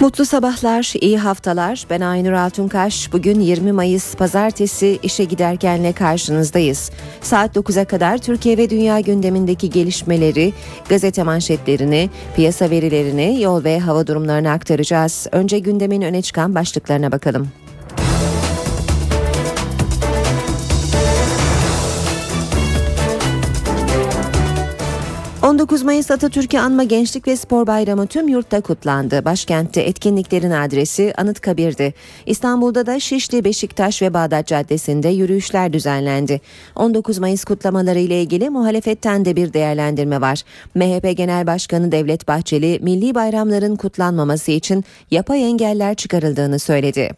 Mutlu sabahlar, iyi haftalar. Ben Aynur Altunkaş. Bugün 20 Mayıs Pazartesi işe giderkenle karşınızdayız. Saat 9'a kadar Türkiye ve dünya gündemindeki gelişmeleri, gazete manşetlerini, piyasa verilerini, yol ve hava durumlarını aktaracağız. Önce gündemin öne çıkan başlıklarına bakalım. 19 Mayıs Atatürk'ü anma Gençlik ve Spor Bayramı tüm yurtta kutlandı. Başkentte etkinliklerin adresi Anıtkabir'di. İstanbul'da da Şişli, Beşiktaş ve Bağdat Caddesi'nde yürüyüşler düzenlendi. 19 Mayıs kutlamaları ile ilgili muhalefetten de bir değerlendirme var. MHP Genel Başkanı Devlet Bahçeli, milli bayramların kutlanmaması için yapay engeller çıkarıldığını söyledi.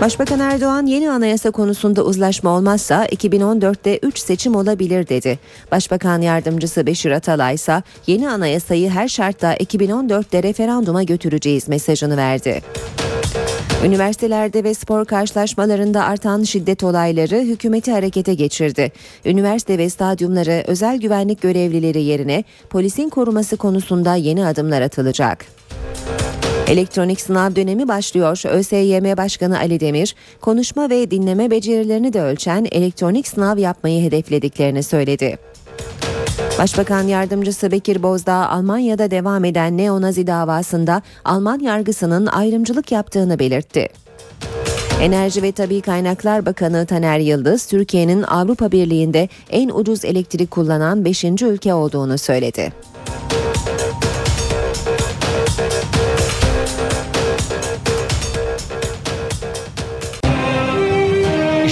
Başbakan Erdoğan yeni anayasa konusunda uzlaşma olmazsa 2014'te 3 seçim olabilir dedi. Başbakan yardımcısı Beşir Atalay ise yeni anayasayı her şartta 2014'te referanduma götüreceğiz mesajını verdi. Üniversitelerde ve spor karşılaşmalarında artan şiddet olayları hükümeti harekete geçirdi. Üniversite ve stadyumları özel güvenlik görevlileri yerine polisin koruması konusunda yeni adımlar atılacak. Elektronik sınav dönemi başlıyor. ÖSYM Başkanı Ali Demir, konuşma ve dinleme becerilerini de ölçen elektronik sınav yapmayı hedeflediklerini söyledi. Başbakan Yardımcısı Bekir Bozdağ Almanya'da devam eden neonazi davasında Alman yargısının ayrımcılık yaptığını belirtti. Enerji ve Tabi Kaynaklar Bakanı Taner Yıldız, Türkiye'nin Avrupa Birliği'nde en ucuz elektrik kullanan 5. ülke olduğunu söyledi.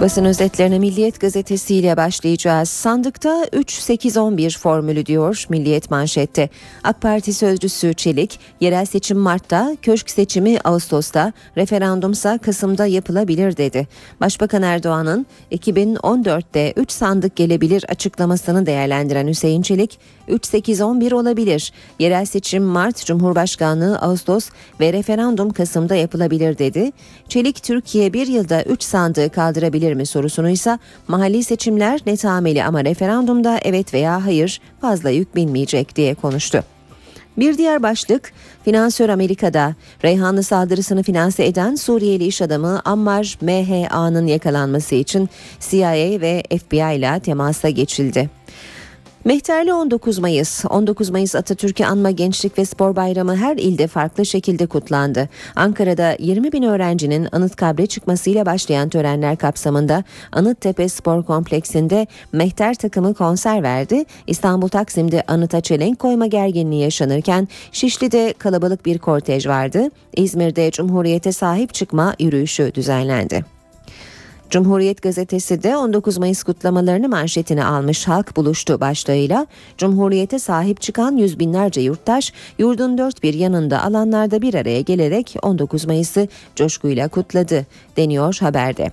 Basın özetlerine Milliyet Gazetesi ile başlayacağız. Sandıkta 3-8-11 formülü diyor Milliyet manşette. AK Parti sözcüsü Çelik, yerel seçim Mart'ta, köşk seçimi Ağustos'ta, referandumsa Kasım'da yapılabilir dedi. Başbakan Erdoğan'ın 2014'te 3 sandık gelebilir açıklamasını değerlendiren Hüseyin Çelik, 3-8-11 olabilir. Yerel seçim Mart, Cumhurbaşkanlığı Ağustos ve referandum Kasım'da yapılabilir dedi. Çelik, Türkiye bir yılda 3 sandığı kaldırabilir olabilir mi sorusunu ise mahalli seçimler net ameli ama referandumda evet veya hayır fazla yük binmeyecek diye konuştu. Bir diğer başlık finansör Amerika'da Reyhanlı saldırısını finanse eden Suriyeli iş adamı Ammar MHA'nın yakalanması için CIA ve FBI ile temasa geçildi. Mehterli 19 Mayıs, 19 Mayıs Atatürk'ü anma Gençlik ve Spor Bayramı her ilde farklı şekilde kutlandı. Ankara'da 20 bin öğrencinin Anıtkabir'e çıkmasıyla başlayan törenler kapsamında Anıttepe Spor Kompleksinde Mehter takımı konser verdi. İstanbul Taksim'de Anıt'a çelenk koyma gerginliği yaşanırken Şişli'de kalabalık bir kortej vardı. İzmir'de Cumhuriyete sahip çıkma yürüyüşü düzenlendi. Cumhuriyet gazetesi de 19 Mayıs kutlamalarını manşetine almış halk buluştu başlığıyla Cumhuriyete sahip çıkan yüz binlerce yurttaş yurdun dört bir yanında alanlarda bir araya gelerek 19 Mayıs'ı coşkuyla kutladı deniyor haberde.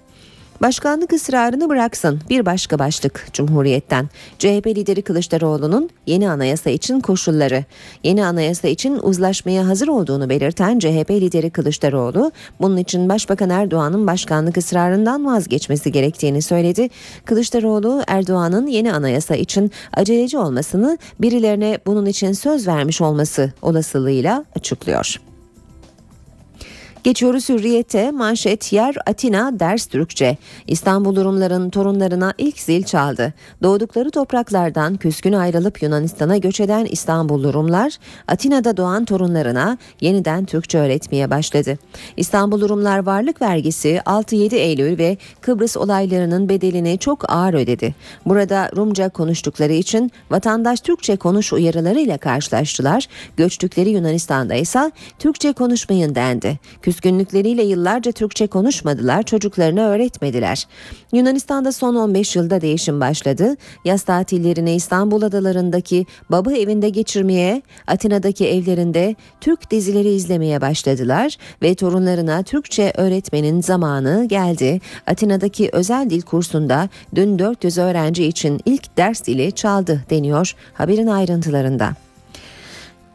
Başkanlık ısrarını bıraksın bir başka başlık Cumhuriyet'ten. CHP lideri Kılıçdaroğlu'nun yeni anayasa için koşulları. Yeni anayasa için uzlaşmaya hazır olduğunu belirten CHP lideri Kılıçdaroğlu bunun için Başbakan Erdoğan'ın başkanlık ısrarından vazgeçmesi gerektiğini söyledi. Kılıçdaroğlu Erdoğan'ın yeni anayasa için aceleci olmasını birilerine bunun için söz vermiş olması olasılığıyla açıklıyor. Geçiyoruz Hürriyet'e manşet yer Atina ders Türkçe. İstanbul Rumların torunlarına ilk zil çaldı. Doğdukları topraklardan küskün ayrılıp Yunanistan'a göç eden İstanbullu Rumlar Atina'da doğan torunlarına yeniden Türkçe öğretmeye başladı. İstanbul Rumlar varlık vergisi 6-7 Eylül ve Kıbrıs olaylarının bedelini çok ağır ödedi. Burada Rumca konuştukları için vatandaş Türkçe konuş uyarılarıyla karşılaştılar. Göçtükleri Yunanistan'da ise Türkçe konuşmayın dendi. Küskün Küskünlükleriyle yıllarca Türkçe konuşmadılar, çocuklarına öğretmediler. Yunanistan'da son 15 yılda değişim başladı. Yaz tatillerini İstanbul adalarındaki baba evinde geçirmeye, Atina'daki evlerinde Türk dizileri izlemeye başladılar ve torunlarına Türkçe öğretmenin zamanı geldi. Atina'daki özel dil kursunda dün 400 öğrenci için ilk ders dili çaldı deniyor haberin ayrıntılarında.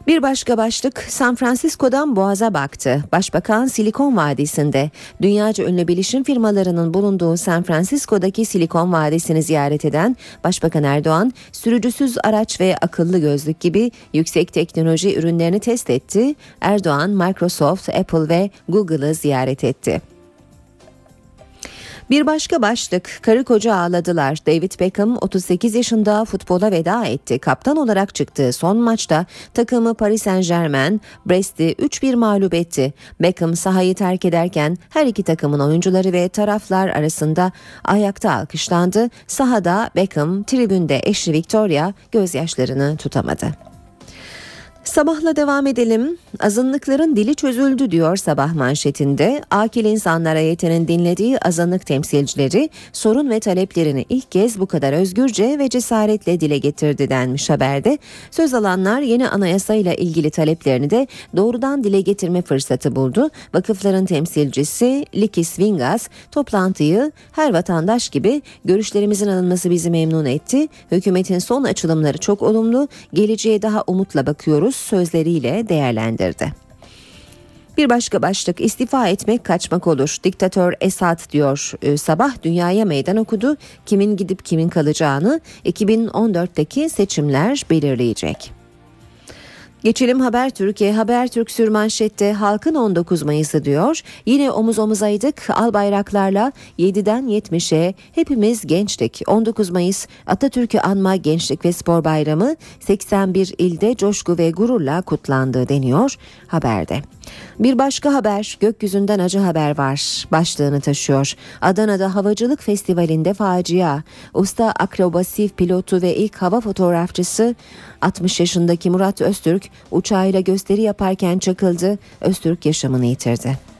Bir başka başlık San Francisco'dan Boğaz'a baktı. Başbakan Silikon Vadisi'nde. Dünyaca ünlü bilişim firmalarının bulunduğu San Francisco'daki Silikon Vadisi'ni ziyaret eden Başbakan Erdoğan, sürücüsüz araç ve akıllı gözlük gibi yüksek teknoloji ürünlerini test etti. Erdoğan, Microsoft, Apple ve Google'ı ziyaret etti. Bir başka başlık karı koca ağladılar. David Beckham 38 yaşında futbola veda etti. Kaptan olarak çıktığı son maçta takımı Paris Saint Germain Brest'i 3-1 mağlup etti. Beckham sahayı terk ederken her iki takımın oyuncuları ve taraflar arasında ayakta alkışlandı. Sahada Beckham tribünde eşi Victoria gözyaşlarını tutamadı. Sabahla devam edelim. Azınlıkların dili çözüldü diyor sabah manşetinde. Akil insanlar ayetinin dinlediği azınlık temsilcileri sorun ve taleplerini ilk kez bu kadar özgürce ve cesaretle dile getirdi denmiş haberde. Söz alanlar yeni anayasa ile ilgili taleplerini de doğrudan dile getirme fırsatı buldu. Vakıfların temsilcisi Likis Vingas toplantıyı her vatandaş gibi görüşlerimizin alınması bizi memnun etti. Hükümetin son açılımları çok olumlu. Geleceğe daha umutla bakıyoruz sözleriyle değerlendirdi. Bir başka başlık istifa etmek kaçmak olur. Diktatör Esad diyor e, sabah dünyaya meydan okudu. Kimin gidip kimin kalacağını 2014'teki seçimler belirleyecek. Geçelim Haber Türkiye. Haber Türk sürmanşette halkın 19 Mayıs'ı diyor. Yine omuz omuzaydık al bayraklarla 7'den 70'e hepimiz gençtik. 19 Mayıs Atatürk'ü anma Gençlik ve Spor Bayramı 81 ilde coşku ve gururla kutlandı deniyor haberde. Bir başka haber gökyüzünden acı haber var başlığını taşıyor. Adana'da Havacılık Festivali'nde facia. Usta akrobasi pilotu ve ilk hava fotoğrafçısı 60 yaşındaki Murat Öztürk uçağıyla gösteri yaparken çakıldı. Öztürk yaşamını yitirdi.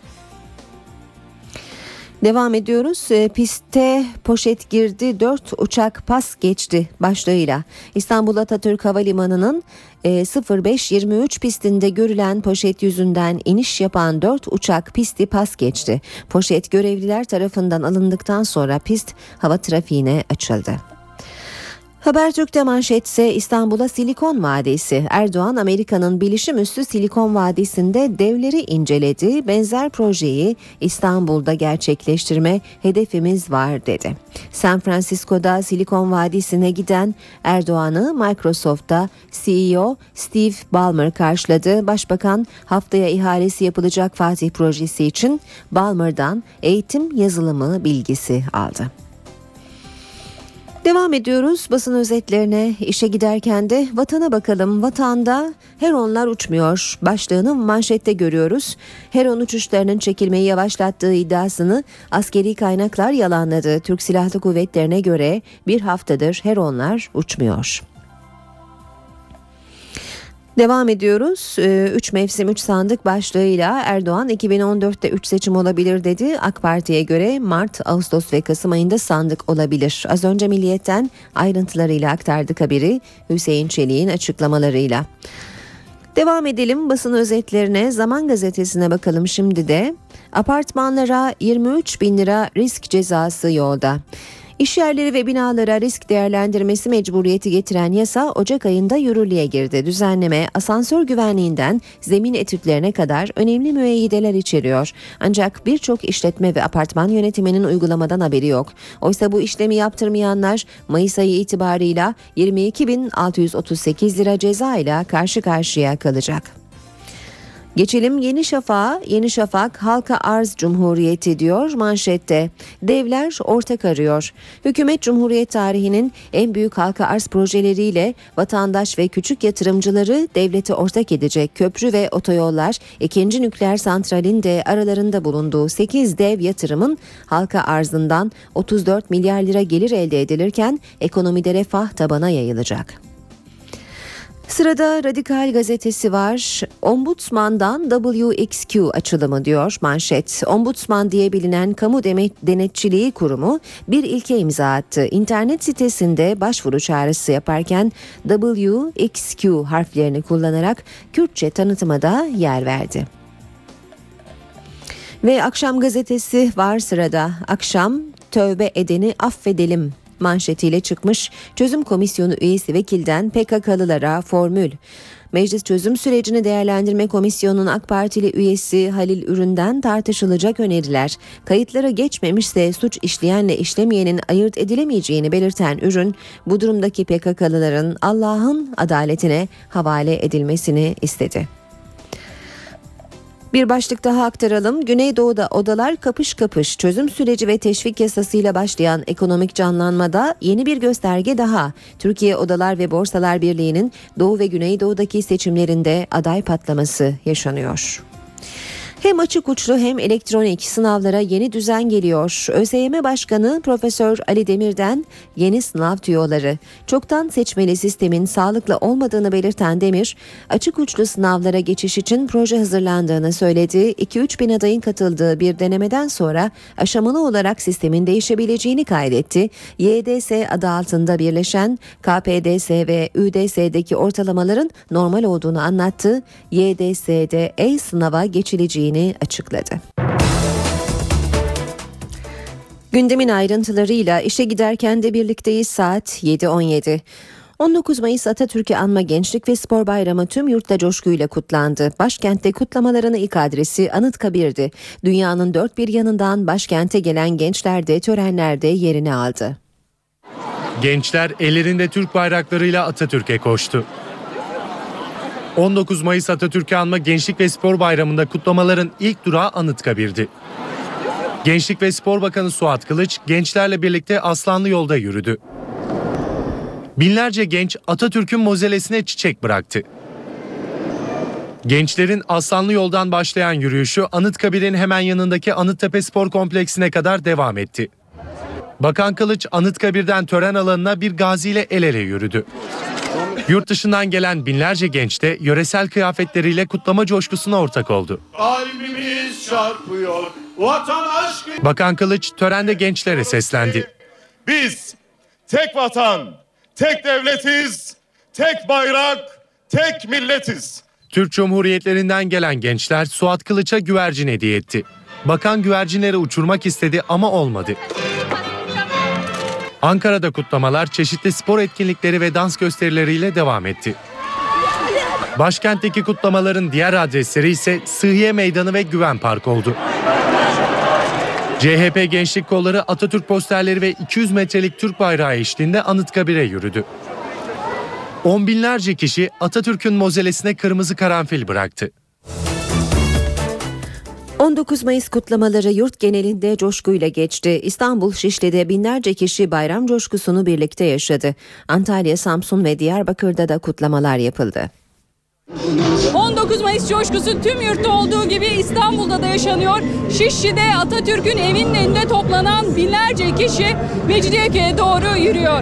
Devam ediyoruz. E, piste poşet girdi, 4 uçak pas geçti başlığıyla. İstanbul Atatürk Havalimanı'nın 0523 e, pistinde görülen poşet yüzünden iniş yapan 4 uçak pisti pas geçti. Poşet görevliler tarafından alındıktan sonra pist hava trafiğine açıldı. Habertürk'te manşetse İstanbul'a Silikon Vadisi. Erdoğan Amerika'nın bilişim üssü Silikon Vadisi'nde devleri inceledi. Benzer projeyi İstanbul'da gerçekleştirme hedefimiz var dedi. San Francisco'da Silikon Vadisi'ne giden Erdoğan'ı Microsoft'ta CEO Steve Ballmer karşıladı. Başbakan haftaya ihalesi yapılacak Fatih projesi için Ballmer'dan eğitim yazılımı bilgisi aldı. Devam ediyoruz basın özetlerine işe giderken de vatana bakalım. Vatanda Heronlar uçmuyor başlığını manşette görüyoruz. Heron uçuşlarının çekilmeyi yavaşlattığı iddiasını askeri kaynaklar yalanladı. Türk Silahlı Kuvvetleri'ne göre bir haftadır Heronlar uçmuyor. Devam ediyoruz. 3 ee, mevsim 3 sandık başlığıyla Erdoğan 2014'te 3 seçim olabilir dedi. AK Parti'ye göre Mart, Ağustos ve Kasım ayında sandık olabilir. Az önce Milliyet'ten ayrıntılarıyla aktardık haberi Hüseyin Çelik'in açıklamalarıyla. Devam edelim basın özetlerine Zaman Gazetesi'ne bakalım şimdi de. Apartmanlara 23 bin lira risk cezası yolda. İş yerleri ve binalara risk değerlendirmesi mecburiyeti getiren yasa Ocak ayında yürürlüğe girdi. Düzenleme asansör güvenliğinden zemin etütlerine kadar önemli müeyyideler içeriyor. Ancak birçok işletme ve apartman yönetiminin uygulamadan haberi yok. Oysa bu işlemi yaptırmayanlar Mayıs ayı itibarıyla 22.638 lira ceza ile karşı karşıya kalacak. Geçelim Yeni Şafak'a. Yeni Şafak halka arz cumhuriyeti diyor manşette. Devler ortak arıyor. Hükümet Cumhuriyet tarihinin en büyük halka arz projeleriyle vatandaş ve küçük yatırımcıları devlete ortak edecek köprü ve otoyollar, ikinci nükleer santralin de aralarında bulunduğu 8 dev yatırımın halka arzından 34 milyar lira gelir elde edilirken ekonomide refah tabana yayılacak. Sırada Radikal gazetesi var. Ombudsmandan WXQ açılımı diyor manşet. Ombudsman diye bilinen kamu denetçiliği kurumu bir ilke imza attı. İnternet sitesinde başvuru çağrısı yaparken WXQ harflerini kullanarak Kürtçe tanıtıma da yer verdi. Ve akşam gazetesi var sırada. Akşam tövbe edeni affedelim manşetiyle çıkmış çözüm komisyonu üyesi vekilden PKK'lılara formül. Meclis çözüm sürecini değerlendirme komisyonunun AK Partili üyesi Halil Ürün'den tartışılacak öneriler, kayıtlara geçmemişse suç işleyenle işlemeyenin ayırt edilemeyeceğini belirten Ürün, bu durumdaki PKK'lıların Allah'ın adaletine havale edilmesini istedi. Bir başlık daha aktaralım. Güneydoğu'da odalar kapış kapış çözüm süreci ve teşvik yasasıyla başlayan ekonomik canlanmada yeni bir gösterge daha. Türkiye Odalar ve Borsalar Birliği'nin Doğu ve Güneydoğu'daki seçimlerinde aday patlaması yaşanıyor. Hem açık uçlu hem elektronik sınavlara yeni düzen geliyor. ÖSYM Başkanı Profesör Ali Demir'den yeni sınav tüyoları. Çoktan seçmeli sistemin sağlıklı olmadığını belirten Demir, açık uçlu sınavlara geçiş için proje hazırlandığını söyledi. 2-3 bin adayın katıldığı bir denemeden sonra aşamalı olarak sistemin değişebileceğini kaydetti. YDS adı altında birleşen KPDS ve ÜDS'deki ortalamaların normal olduğunu anlattı. YDS'de E-sınava geçileceğini edeceğini açıkladı. Gündemin ayrıntılarıyla işe giderken de birlikteyiz saat 7.17. 19 Mayıs Atatürk'ü anma Gençlik ve Spor Bayramı tüm yurtta coşkuyla kutlandı. Başkentte kutlamaların ilk adresi Anıtkabir'di. Dünyanın dört bir yanından başkente gelen gençler de törenlerde yerini aldı. Gençler ellerinde Türk bayraklarıyla Atatürk'e koştu. 19 Mayıs Atatürk'ü anma Gençlik ve Spor Bayramı'nda kutlamaların ilk durağı Anıtkabir'di. Gençlik ve Spor Bakanı Suat Kılıç gençlerle birlikte Aslanlı Yolda yürüdü. Binlerce genç Atatürk'ün mozelesine çiçek bıraktı. Gençlerin Aslanlı Yoldan başlayan yürüyüşü Anıtkabir'in hemen yanındaki Anıttepe Spor Kompleksine kadar devam etti. Bakan Kılıç Anıtkabir'den tören alanına bir gaziyle el ele yürüdü. Yurt dışından gelen binlerce genç de yöresel kıyafetleriyle kutlama coşkusuna ortak oldu. Kalbimiz çarpıyor, vatan aşkı... Bakan Kılıç törende gençlere seslendi. Biz tek vatan, tek devletiz, tek bayrak, tek milletiz. Türk Cumhuriyetlerinden gelen gençler Suat Kılıç'a güvercin hediye etti. Bakan güvercinleri uçurmak istedi ama olmadı. Ankara'da kutlamalar çeşitli spor etkinlikleri ve dans gösterileriyle devam etti. Başkentteki kutlamaların diğer adresleri ise Sıhhiye Meydanı ve Güven Park oldu. CHP Gençlik Kolları Atatürk posterleri ve 200 metrelik Türk bayrağı eşliğinde Anıtkabir'e yürüdü. On binlerce kişi Atatürk'ün mozelesine kırmızı karanfil bıraktı. 19 Mayıs kutlamaları yurt genelinde coşkuyla geçti. İstanbul Şişli'de binlerce kişi bayram coşkusunu birlikte yaşadı. Antalya, Samsun ve Diyarbakır'da da kutlamalar yapıldı. 19 Mayıs coşkusu tüm yurtta olduğu gibi İstanbul'da da yaşanıyor. Şişli'de Atatürk'ün evinin önünde toplanan binlerce kişi Mecidiyeköy'e doğru yürüyor.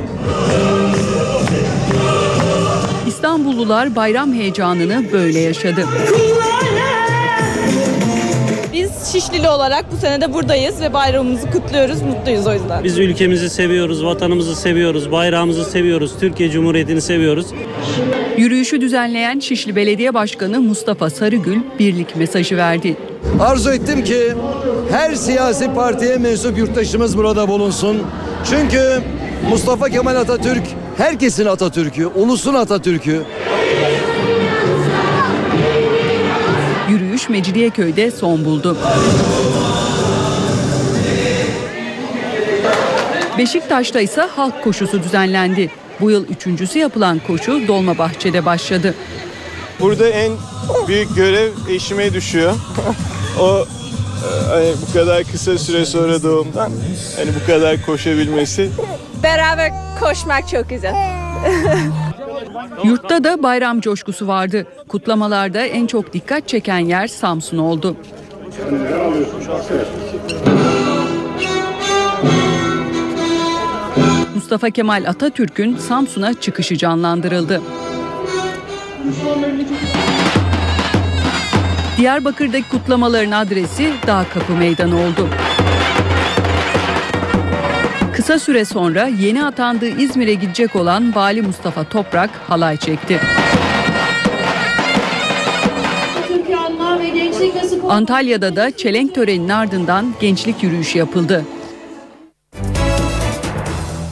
İstanbullular bayram heyecanını böyle yaşadı. Şişlili olarak bu sene de buradayız ve bayramımızı kutluyoruz. Mutluyuz o yüzden. Biz ülkemizi seviyoruz, vatanımızı seviyoruz, bayrağımızı seviyoruz, Türkiye Cumhuriyeti'ni seviyoruz. Yürüyüşü düzenleyen Şişli Belediye Başkanı Mustafa Sarıgül birlik mesajı verdi. Arzu ettim ki her siyasi partiye mensup yurttaşımız burada bulunsun. Çünkü Mustafa Kemal Atatürk herkesin Atatürk'ü, ulusun Atatürk'ü. Yürüyüş Mecidiyeköy'de son buldu. Beşiktaş'ta ise halk koşusu düzenlendi. Bu yıl üçüncüsü yapılan koşu Dolmabahçe'de başladı. Burada en büyük görev eşime düşüyor. o e, hani bu kadar kısa süre sonra doğumdan hani bu kadar koşabilmesi. Beraber koşmak çok güzel. Yurtta da bayram coşkusu vardı. Kutlamalarda en çok dikkat çeken yer Samsun oldu. Mustafa Kemal Atatürk'ün Samsun'a çıkışı canlandırıldı. Diyarbakır'daki kutlamaların adresi Dağ Kapı Meydanı oldu. Kısa süre sonra yeni atandığı İzmir'e gidecek olan Vali Mustafa Toprak halay çekti. Antalya'da da çelenk töreninin ardından gençlik yürüyüşü yapıldı.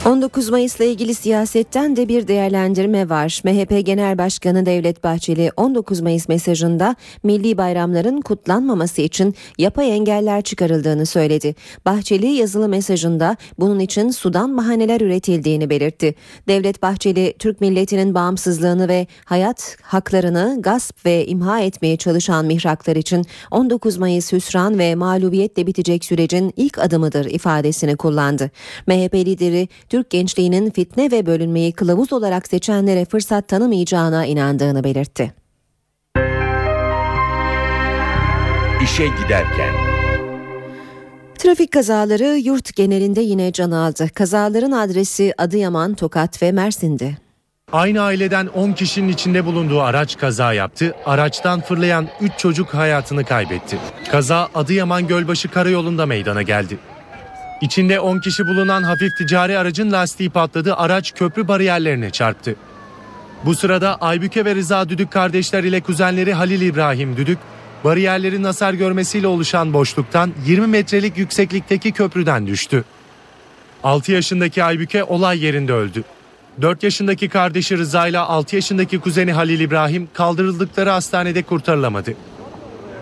19 Mayıs'la ilgili siyasetten de bir değerlendirme var. MHP Genel Başkanı Devlet Bahçeli 19 Mayıs mesajında milli bayramların kutlanmaması için yapay engeller çıkarıldığını söyledi. Bahçeli yazılı mesajında bunun için sudan bahaneler üretildiğini belirtti. Devlet Bahçeli Türk milletinin bağımsızlığını ve hayat haklarını gasp ve imha etmeye çalışan mihraklar için 19 Mayıs hüsran ve mağlubiyetle bitecek sürecin ilk adımıdır ifadesini kullandı. MHP lideri Türk gençliğinin fitne ve bölünmeyi kılavuz olarak seçenlere fırsat tanımayacağına inandığını belirtti. İşe giderken Trafik kazaları yurt genelinde yine can aldı. Kazaların adresi Adıyaman, Tokat ve Mersin'di. Aynı aileden 10 kişinin içinde bulunduğu araç kaza yaptı. Araçtan fırlayan 3 çocuk hayatını kaybetti. Kaza Adıyaman Gölbaşı Karayolu'nda meydana geldi. İçinde 10 kişi bulunan hafif ticari aracın lastiği patladı, araç köprü bariyerlerine çarptı. Bu sırada Aybüke ve Rıza Düdük kardeşler ile kuzenleri Halil İbrahim Düdük, bariyerlerin hasar görmesiyle oluşan boşluktan 20 metrelik yükseklikteki köprüden düştü. 6 yaşındaki Aybüke olay yerinde öldü. 4 yaşındaki kardeşi Rıza ile 6 yaşındaki kuzeni Halil İbrahim kaldırıldıkları hastanede kurtarılamadı.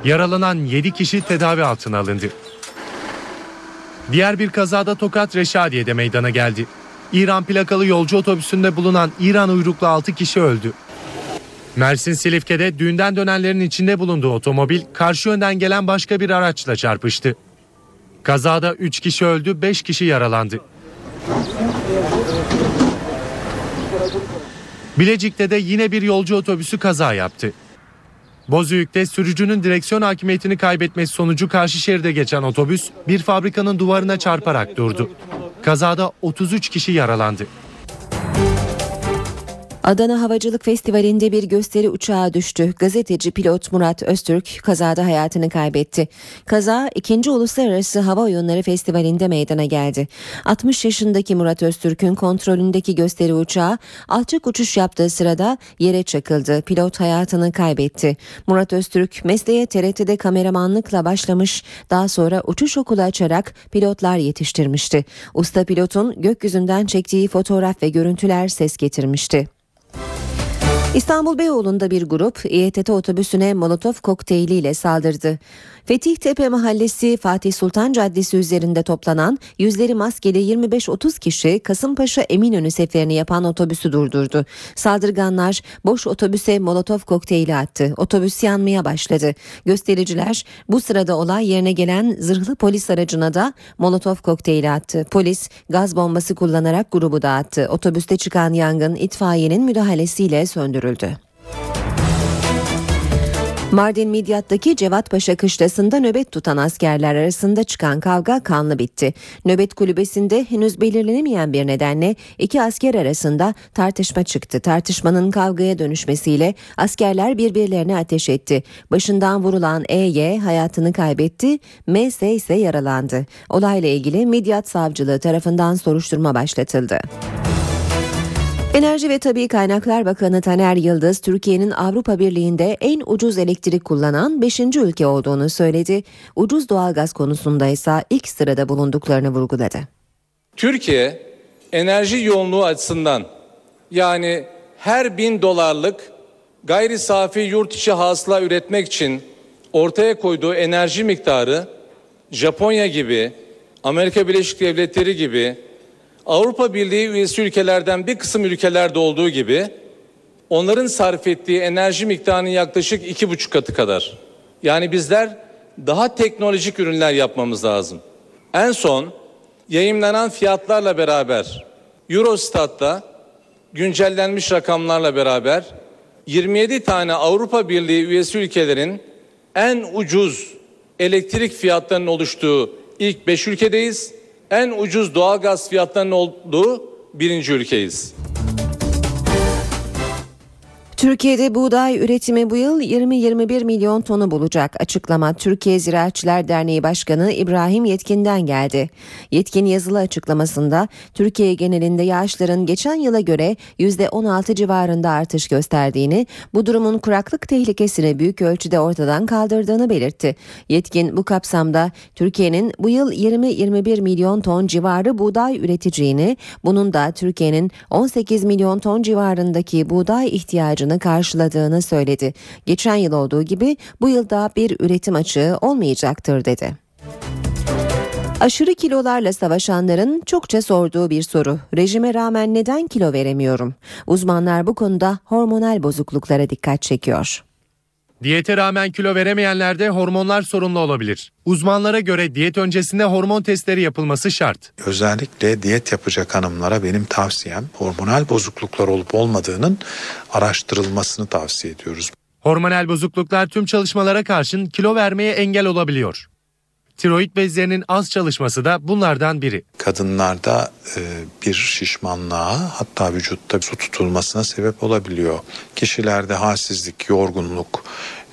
Yaralanan 7 kişi tedavi altına alındı. Diğer bir kazada Tokat Reşadiye'de meydana geldi. İran plakalı yolcu otobüsünde bulunan İran uyruklu 6 kişi öldü. Mersin Silifke'de düğünden dönenlerin içinde bulunduğu otomobil karşı yönden gelen başka bir araçla çarpıştı. Kazada 3 kişi öldü, 5 kişi yaralandı. Bilecik'te de yine bir yolcu otobüsü kaza yaptı. Bozüyük'te sürücünün direksiyon hakimiyetini kaybetmesi sonucu karşı şeride geçen otobüs bir fabrikanın duvarına çarparak durdu. Kazada 33 kişi yaralandı. Adana Havacılık Festivali'nde bir gösteri uçağı düştü. Gazeteci pilot Murat Öztürk kazada hayatını kaybetti. Kaza 2. Uluslararası Hava Oyunları Festivali'nde meydana geldi. 60 yaşındaki Murat Öztürk'ün kontrolündeki gösteri uçağı alçak uçuş yaptığı sırada yere çakıldı. Pilot hayatını kaybetti. Murat Öztürk mesleğe TRT'de kameramanlıkla başlamış, daha sonra uçuş okulu açarak pilotlar yetiştirmişti. Usta pilotun gökyüzünden çektiği fotoğraf ve görüntüler ses getirmişti. İstanbul Beyoğlu'nda bir grup İETT otobüsüne molotof kokteyliyle saldırdı. Fetih Tepe Mahallesi Fatih Sultan Caddesi üzerinde toplanan yüzleri maskeli 25-30 kişi Kasımpaşa Eminönü seferini yapan otobüsü durdurdu. Saldırganlar boş otobüse molotof kokteyli attı. Otobüs yanmaya başladı. Göstericiler bu sırada olay yerine gelen zırhlı polis aracına da molotof kokteyli attı. Polis gaz bombası kullanarak grubu dağıttı. Otobüste çıkan yangın itfaiyenin müdahalesiyle söndürüldü. Mardin Midyat'taki Cevatpaşa kışlasında nöbet tutan askerler arasında çıkan kavga kanlı bitti. Nöbet kulübesinde henüz belirlenemeyen bir nedenle iki asker arasında tartışma çıktı. Tartışmanın kavgaya dönüşmesiyle askerler birbirlerine ateş etti. Başından vurulan EY hayatını kaybetti, MS ise yaralandı. Olayla ilgili Midyat Savcılığı tarafından soruşturma başlatıldı. Enerji ve Tabi Kaynaklar Bakanı Taner Yıldız, Türkiye'nin Avrupa Birliği'nde en ucuz elektrik kullanan 5. ülke olduğunu söyledi. Ucuz doğalgaz konusunda ise ilk sırada bulunduklarını vurguladı. Türkiye enerji yoğunluğu açısından yani her bin dolarlık gayri safi yurt içi hasıla üretmek için ortaya koyduğu enerji miktarı Japonya gibi, Amerika Birleşik Devletleri gibi Avrupa Birliği üyesi ülkelerden bir kısım ülkelerde olduğu gibi onların sarf ettiği enerji miktarının yaklaşık iki buçuk katı kadar. Yani bizler daha teknolojik ürünler yapmamız lazım. En son yayınlanan fiyatlarla beraber Eurostat'ta güncellenmiş rakamlarla beraber 27 tane Avrupa Birliği üyesi ülkelerin en ucuz elektrik fiyatlarının oluştuğu ilk 5 ülkedeyiz en ucuz doğalgaz fiyatlarının olduğu birinci ülkeyiz. Türkiye'de buğday üretimi bu yıl 20-21 milyon tonu bulacak. Açıklama Türkiye Ziraatçılar Derneği Başkanı İbrahim Yetkin'den geldi. Yetkin yazılı açıklamasında Türkiye genelinde yağışların geçen yıla göre %16 civarında artış gösterdiğini, bu durumun kuraklık tehlikesini büyük ölçüde ortadan kaldırdığını belirtti. Yetkin bu kapsamda Türkiye'nin bu yıl 20-21 milyon ton civarı buğday üreteceğini, bunun da Türkiye'nin 18 milyon ton civarındaki buğday ihtiyacını karşıladığını söyledi. Geçen yıl olduğu gibi bu yılda bir üretim açığı olmayacaktır dedi. Aşırı kilolarla savaşanların çokça sorduğu bir soru. Rejime rağmen neden kilo veremiyorum? Uzmanlar bu konuda hormonal bozukluklara dikkat çekiyor. Diyete rağmen kilo veremeyenlerde hormonlar sorunlu olabilir. Uzmanlara göre diyet öncesinde hormon testleri yapılması şart. Özellikle diyet yapacak hanımlara benim tavsiyem hormonal bozukluklar olup olmadığının araştırılmasını tavsiye ediyoruz. Hormonal bozukluklar tüm çalışmalara karşın kilo vermeye engel olabiliyor. Tiroid bezlerinin az çalışması da bunlardan biri. Kadınlarda e, bir şişmanlığa hatta vücutta su tutulmasına sebep olabiliyor. Kişilerde halsizlik, yorgunluk,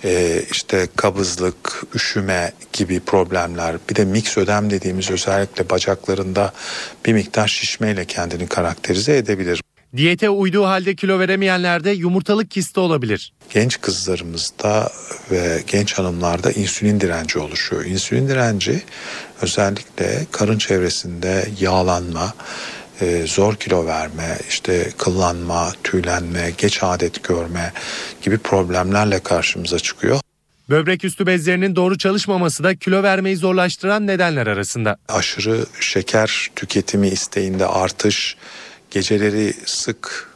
e, işte kabızlık, üşüme gibi problemler bir de mix ödem dediğimiz özellikle bacaklarında bir miktar şişmeyle kendini karakterize edebilir. Diyete uyduğu halde kilo veremeyenlerde yumurtalık kisti olabilir. Genç kızlarımızda ve genç hanımlarda insülin direnci oluşuyor. İnsülin direnci özellikle karın çevresinde yağlanma, e, zor kilo verme, işte kıllanma, tüylenme, geç adet görme gibi problemlerle karşımıza çıkıyor. Böbrek üstü bezlerinin doğru çalışmaması da kilo vermeyi zorlaştıran nedenler arasında. Aşırı şeker tüketimi isteğinde artış, geceleri sık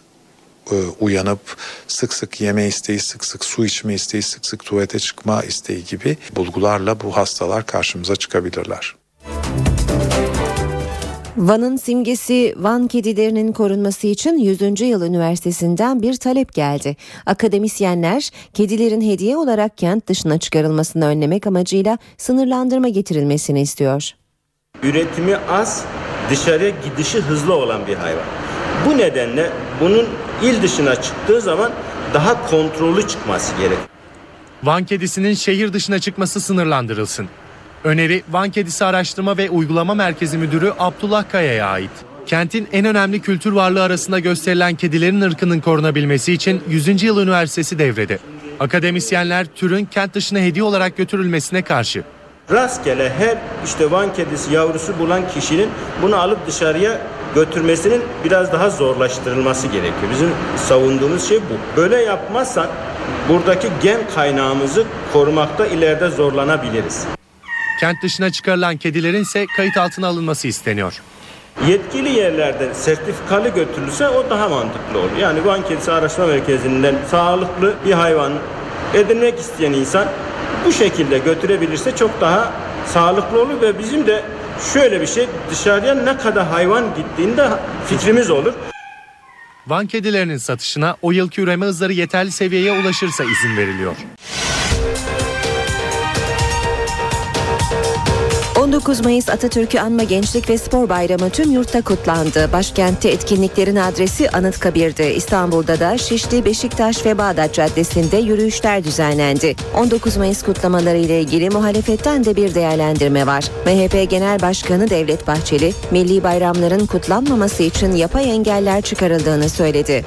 e, uyanıp sık sık yeme isteği, sık sık su içme isteği, sık sık tuvalete çıkma isteği gibi bulgularla bu hastalar karşımıza çıkabilirler. Van'ın simgesi Van kedilerinin korunması için 100. Yıl Üniversitesi'nden bir talep geldi. Akademisyenler kedilerin hediye olarak kent dışına çıkarılmasını önlemek amacıyla sınırlandırma getirilmesini istiyor. Üretimi az, dışarıya gidişi hızlı olan bir hayvan. Bu nedenle bunun il dışına çıktığı zaman daha kontrollü çıkması gerek. Van kedisinin şehir dışına çıkması sınırlandırılsın. Öneri Van Kedisi Araştırma ve Uygulama Merkezi Müdürü Abdullah Kaya'ya ait. Kentin en önemli kültür varlığı arasında gösterilen kedilerin ırkının korunabilmesi için 100. Yıl Üniversitesi devrede. Akademisyenler türün kent dışına hediye olarak götürülmesine karşı. Rastgele her işte Van kedisi yavrusu bulan kişinin bunu alıp dışarıya götürmesinin biraz daha zorlaştırılması gerekiyor. Bizim savunduğumuz şey bu. Böyle yapmazsak buradaki gen kaynağımızı korumakta ileride zorlanabiliriz. Kent dışına çıkarılan kedilerin ise kayıt altına alınması isteniyor. Yetkili yerlerden sertifikalı götürülse o daha mantıklı olur. Yani Van Kedisi Araştırma Merkezi'nden sağlıklı bir hayvan edinmek isteyen insan bu şekilde götürebilirse çok daha sağlıklı olur ve bizim de şöyle bir şey dışarıya ne kadar hayvan gittiğinde fikrimiz olur. Van kedilerinin satışına o yılki üreme hızları yeterli seviyeye ulaşırsa izin veriliyor. 19 Mayıs Atatürk'ü anma Gençlik ve Spor Bayramı tüm yurtta kutlandı. Başkentte etkinliklerin adresi Anıtkabir'di. İstanbul'da da Şişli, Beşiktaş ve Bağdat Caddesi'nde yürüyüşler düzenlendi. 19 Mayıs kutlamaları ile ilgili muhalefetten de bir değerlendirme var. MHP Genel Başkanı Devlet Bahçeli, milli bayramların kutlanmaması için yapay engeller çıkarıldığını söyledi.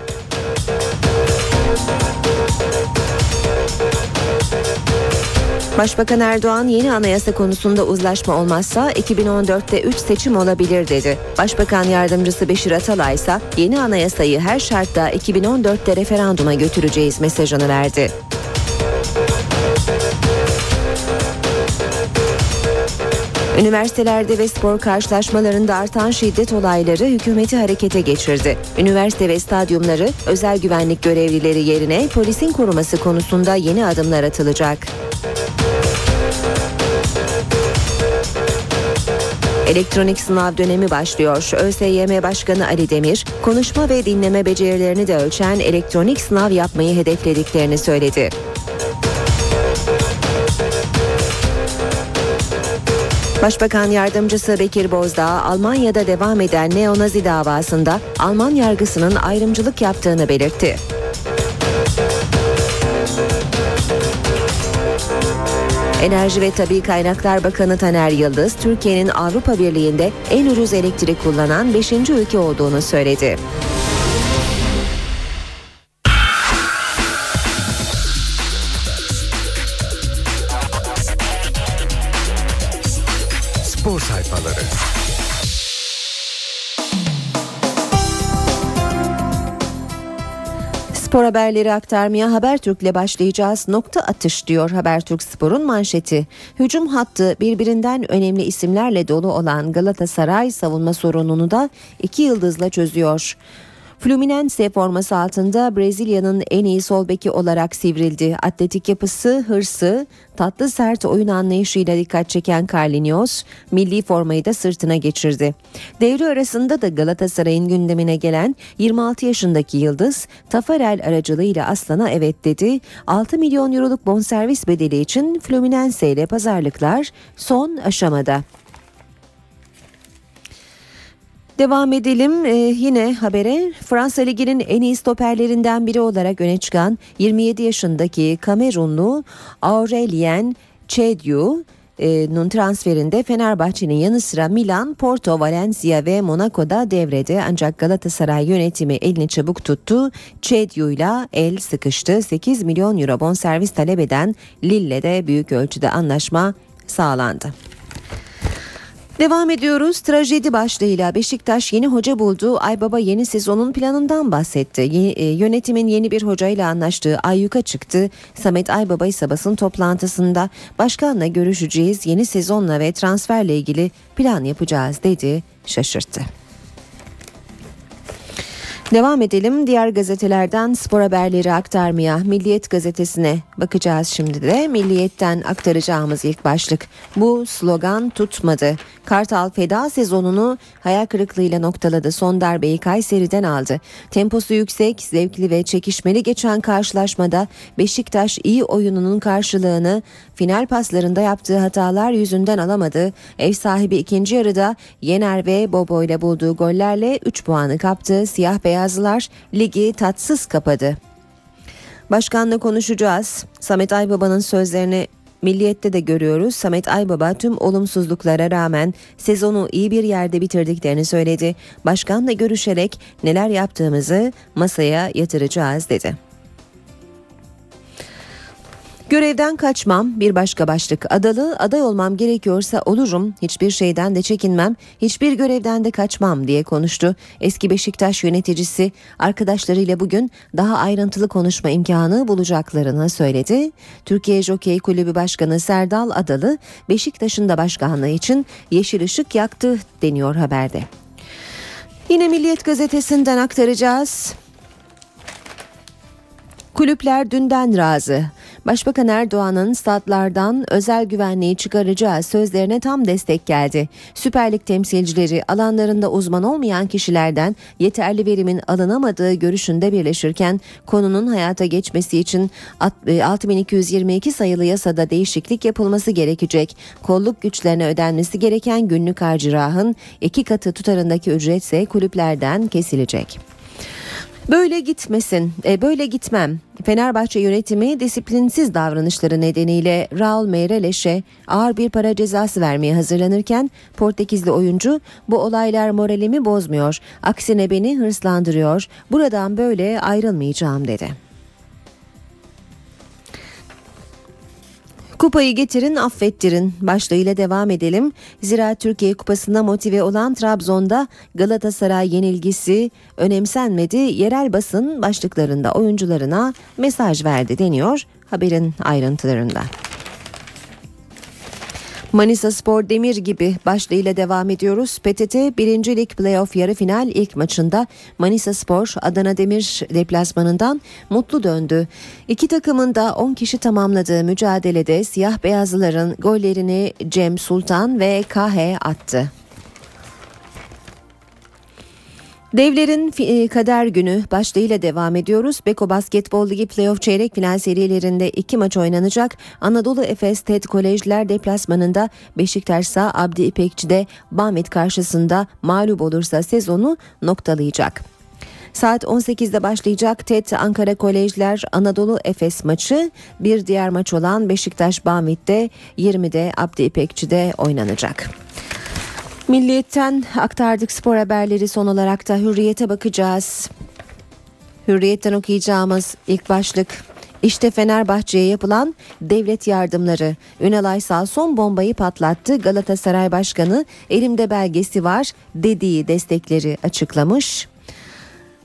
Başbakan Erdoğan yeni anayasa konusunda uzlaşma olmazsa 2014'te 3 seçim olabilir dedi. Başbakan yardımcısı Beşir Atalay ise yeni anayasayı her şartta 2014'te referanduma götüreceğiz mesajını verdi. Üniversitelerde ve spor karşılaşmalarında artan şiddet olayları hükümeti harekete geçirdi. Üniversite ve stadyumları özel güvenlik görevlileri yerine polisin koruması konusunda yeni adımlar atılacak. Elektronik sınav dönemi başlıyor. ÖSYM Başkanı Ali Demir, konuşma ve dinleme becerilerini de ölçen elektronik sınav yapmayı hedeflediklerini söyledi. Başbakan yardımcısı Bekir Bozdağ, Almanya'da devam eden neonazi davasında Alman yargısının ayrımcılık yaptığını belirtti. Enerji ve Tabi Kaynaklar Bakanı Taner Yıldız, Türkiye'nin Avrupa Birliği'nde en ucuz elektrik kullanan 5. ülke olduğunu söyledi. Spor haberleri aktarmaya Habertürk'le başlayacağız. Nokta atış diyor Habertürk Spor'un manşeti. Hücum hattı birbirinden önemli isimlerle dolu olan Galatasaray savunma sorununu da iki yıldızla çözüyor. Fluminense forması altında Brezilya'nın en iyi sol beki olarak sivrildi. Atletik yapısı, hırsı, tatlı sert oyun anlayışıyla dikkat çeken Carlinhos, milli formayı da sırtına geçirdi. Devre arasında da Galatasaray'ın gündemine gelen 26 yaşındaki Yıldız, Tafarel aracılığıyla Aslan'a evet dedi. 6 milyon euroluk bonservis bedeli için Fluminense ile pazarlıklar son aşamada. Devam edelim ee, yine habere. Fransa Ligi'nin en iyi stoperlerinden biri olarak öne çıkan 27 yaşındaki Kamerunlu Aurelien Chediou'nun transferinde Fenerbahçe'nin yanı sıra Milan, Porto, Valencia ve Monaco'da devrede ancak Galatasaray yönetimi elini çabuk tuttu. Chediou'yla el sıkıştı. 8 milyon euro bonservis talep eden Lille'de de büyük ölçüde anlaşma sağlandı. Devam ediyoruz. Trajedi başlığıyla Beşiktaş yeni hoca buldu. Aybaba yeni sezonun planından bahsetti. E, yönetimin yeni bir hocayla anlaştığı ayyuka çıktı. Samet Aybaba ise basın toplantısında başkanla görüşeceğiz. Yeni sezonla ve transferle ilgili plan yapacağız dedi. Şaşırttı. Devam edelim diğer gazetelerden spor haberleri aktarmaya. Milliyet gazetesine bakacağız şimdi de. Milliyet'ten aktaracağımız ilk başlık. Bu slogan tutmadı. Kartal feda sezonunu hayal kırıklığıyla noktaladı. Son darbeyi Kayseri'den aldı. Temposu yüksek, zevkli ve çekişmeli geçen karşılaşmada Beşiktaş iyi oyununun karşılığını final paslarında yaptığı hatalar yüzünden alamadı. Ev sahibi ikinci yarıda Yener ve Bobo ile bulduğu gollerle 3 puanı kaptı. Siyah beyazlılar ligi tatsız kapadı. Başkanla konuşacağız. Samet Aybaba'nın sözlerini Milliyet'te de görüyoruz. Samet Aybaba tüm olumsuzluklara rağmen sezonu iyi bir yerde bitirdiklerini söyledi. Başkanla görüşerek neler yaptığımızı masaya yatıracağız dedi. Görevden kaçmam bir başka başlık. Adalı aday olmam gerekiyorsa olurum. Hiçbir şeyden de çekinmem. Hiçbir görevden de kaçmam diye konuştu. Eski Beşiktaş yöneticisi arkadaşlarıyla bugün daha ayrıntılı konuşma imkanı bulacaklarını söyledi. Türkiye Jokey Kulübü Başkanı Serdal Adalı Beşiktaş'ın da başkanlığı için yeşil ışık yaktı deniyor haberde. Yine Milliyet gazetesinden aktaracağız. Kulüpler dünden razı. Başbakan Erdoğan'ın statlardan özel güvenliği çıkaracağı sözlerine tam destek geldi. Süper Lig temsilcileri alanlarında uzman olmayan kişilerden yeterli verimin alınamadığı görüşünde birleşirken konunun hayata geçmesi için 6222 e, sayılı yasada değişiklik yapılması gerekecek. Kolluk güçlerine ödenmesi gereken günlük harcırahın iki katı tutarındaki ücretse kulüplerden kesilecek. Böyle gitmesin, e, böyle gitmem. Fenerbahçe yönetimi disiplinsiz davranışları nedeniyle Raul Meireles'e ağır bir para cezası vermeye hazırlanırken Portekizli oyuncu bu olaylar moralimi bozmuyor, aksine beni hırslandırıyor, buradan böyle ayrılmayacağım dedi. Kupayı getirin affettirin başlığıyla devam edelim. Zira Türkiye Kupası'na motive olan Trabzon'da Galatasaray yenilgisi önemsenmedi. Yerel basın başlıklarında oyuncularına mesaj verdi deniyor haberin ayrıntılarında. Manisa Spor Demir gibi başlığıyla devam ediyoruz. PTT 1. Lig Playoff yarı final ilk maçında Manisa Spor Adana Demir deplasmanından mutlu döndü. İki takımın da 10 kişi tamamladığı mücadelede siyah beyazlıların gollerini Cem Sultan ve Kahe attı. Devlerin e, kader günü başlığıyla devam ediyoruz. Beko Basketbol Ligi playoff çeyrek final serilerinde iki maç oynanacak. Anadolu Efes TED Kolejler deplasmanında Beşiktaş'sa Abdi İpekçi'de Bahmet karşısında mağlup olursa sezonu noktalayacak. Saat 18'de başlayacak TET Ankara Kolejler Anadolu Efes maçı bir diğer maç olan Beşiktaş Banvit'te 20'de Abdi İpekçi'de oynanacak. Milliyetten aktardık spor haberleri son olarak da hürriyete bakacağız. Hürriyetten okuyacağımız ilk başlık işte Fenerbahçe'ye yapılan devlet yardımları. Ünal Aysal son bombayı patlattı. Galatasaray Başkanı elimde belgesi var dediği destekleri açıklamış.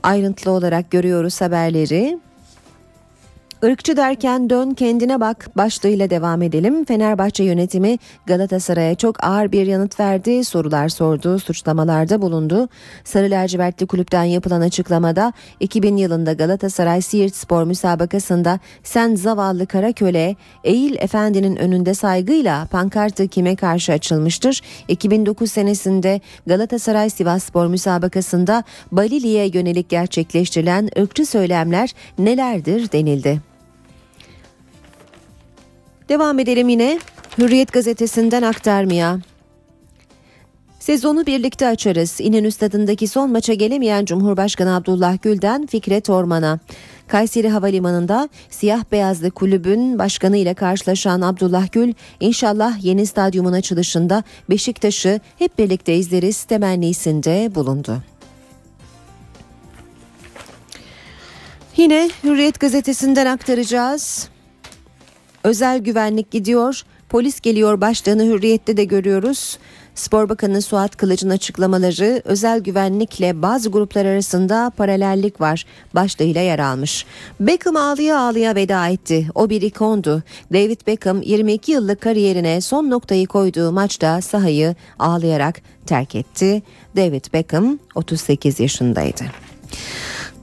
Ayrıntılı olarak görüyoruz haberleri. Irkçı derken dön kendine bak başlığıyla devam edelim. Fenerbahçe yönetimi Galatasaray'a çok ağır bir yanıt verdi. Sorular sordu, suçlamalarda bulundu. Sarı lacivertli kulüpten yapılan açıklamada 2000 yılında Galatasaray Siirt Spor müsabakasında sen zavallı kara köle Eğil Efendi'nin önünde saygıyla pankartı kime karşı açılmıştır? 2009 senesinde Galatasaray Sivas Spor müsabakasında Balili'ye yönelik gerçekleştirilen ırkçı söylemler nelerdir denildi. Devam edelim yine Hürriyet gazetesinden aktarmaya. Sezonu birlikte açarız. İnönü stadındaki son maça gelemeyen Cumhurbaşkanı Abdullah Gül'den Fikret Orman'a. Kayseri Havalimanı'nda siyah beyazlı kulübün başkanı ile karşılaşan Abdullah Gül, inşallah yeni stadyumun açılışında Beşiktaş'ı hep birlikte izleriz temennisinde bulundu. Yine Hürriyet gazetesinden aktaracağız. Özel güvenlik gidiyor, polis geliyor başlığını hürriyette de görüyoruz. Spor Bakanı Suat Kılıç'ın açıklamaları özel güvenlikle bazı gruplar arasında paralellik var başlığıyla yer almış. Beckham ağlıya ağlıya veda etti. O bir ikondu. David Beckham 22 yıllık kariyerine son noktayı koyduğu maçta sahayı ağlayarak terk etti. David Beckham 38 yaşındaydı.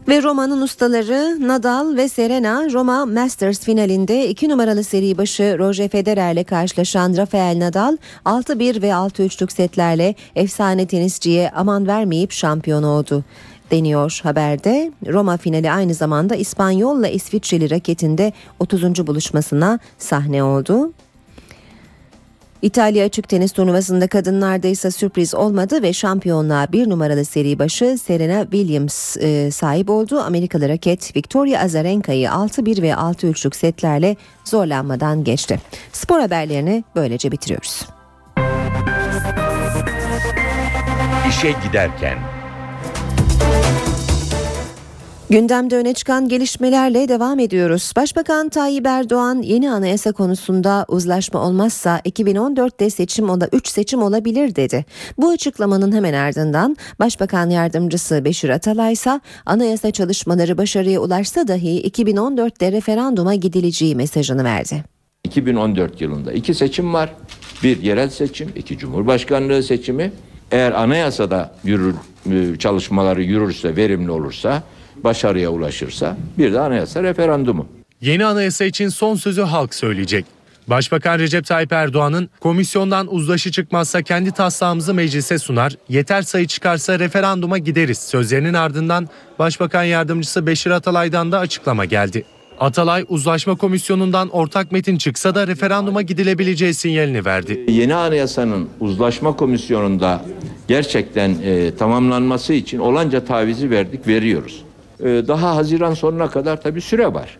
Ve Roma'nın ustaları Nadal ve Serena Roma Masters finalinde 2 numaralı seri başı Roger Federer'le karşılaşan Rafael Nadal 6-1 ve 6-3'lük setlerle efsane tenisçiye aman vermeyip şampiyon oldu deniyor haberde. Roma finali aynı zamanda İspanyolla İsviçreli raketinde 30. buluşmasına sahne oldu. İtalya açık tenis turnuvasında kadınlarda ise sürpriz olmadı ve şampiyonluğa bir numaralı seri başı Serena Williams e, sahip oldu. Amerikalı raket Victoria Azarenka'yı 6-1 ve 6-3'lük setlerle zorlanmadan geçti. Spor haberlerini böylece bitiriyoruz. İşe giderken Gündemde öne çıkan gelişmelerle devam ediyoruz. Başbakan Tayyip Erdoğan yeni anayasa konusunda uzlaşma olmazsa 2014'te seçim ola 3 seçim olabilir dedi. Bu açıklamanın hemen ardından Başbakan Yardımcısı Beşir Atalay ise anayasa çalışmaları başarıya ulaşsa dahi 2014'te referanduma gidileceği mesajını verdi. 2014 yılında iki seçim var. Bir yerel seçim, iki cumhurbaşkanlığı seçimi. Eğer anayasada yürür, çalışmaları yürürse, verimli olursa başarıya ulaşırsa bir de anayasa referandumu. Yeni anayasa için son sözü halk söyleyecek. Başbakan Recep Tayyip Erdoğan'ın komisyondan uzlaşı çıkmazsa kendi taslağımızı meclise sunar, yeter sayı çıkarsa referanduma gideriz sözlerinin ardından Başbakan Yardımcısı Beşir Atalay'dan da açıklama geldi. Atalay uzlaşma komisyonundan ortak metin çıksa da referanduma gidilebileceği sinyalini verdi. Yeni anayasanın uzlaşma komisyonunda gerçekten e, tamamlanması için olanca tavizi verdik, veriyoruz. E, daha Haziran sonuna kadar tabii süre var.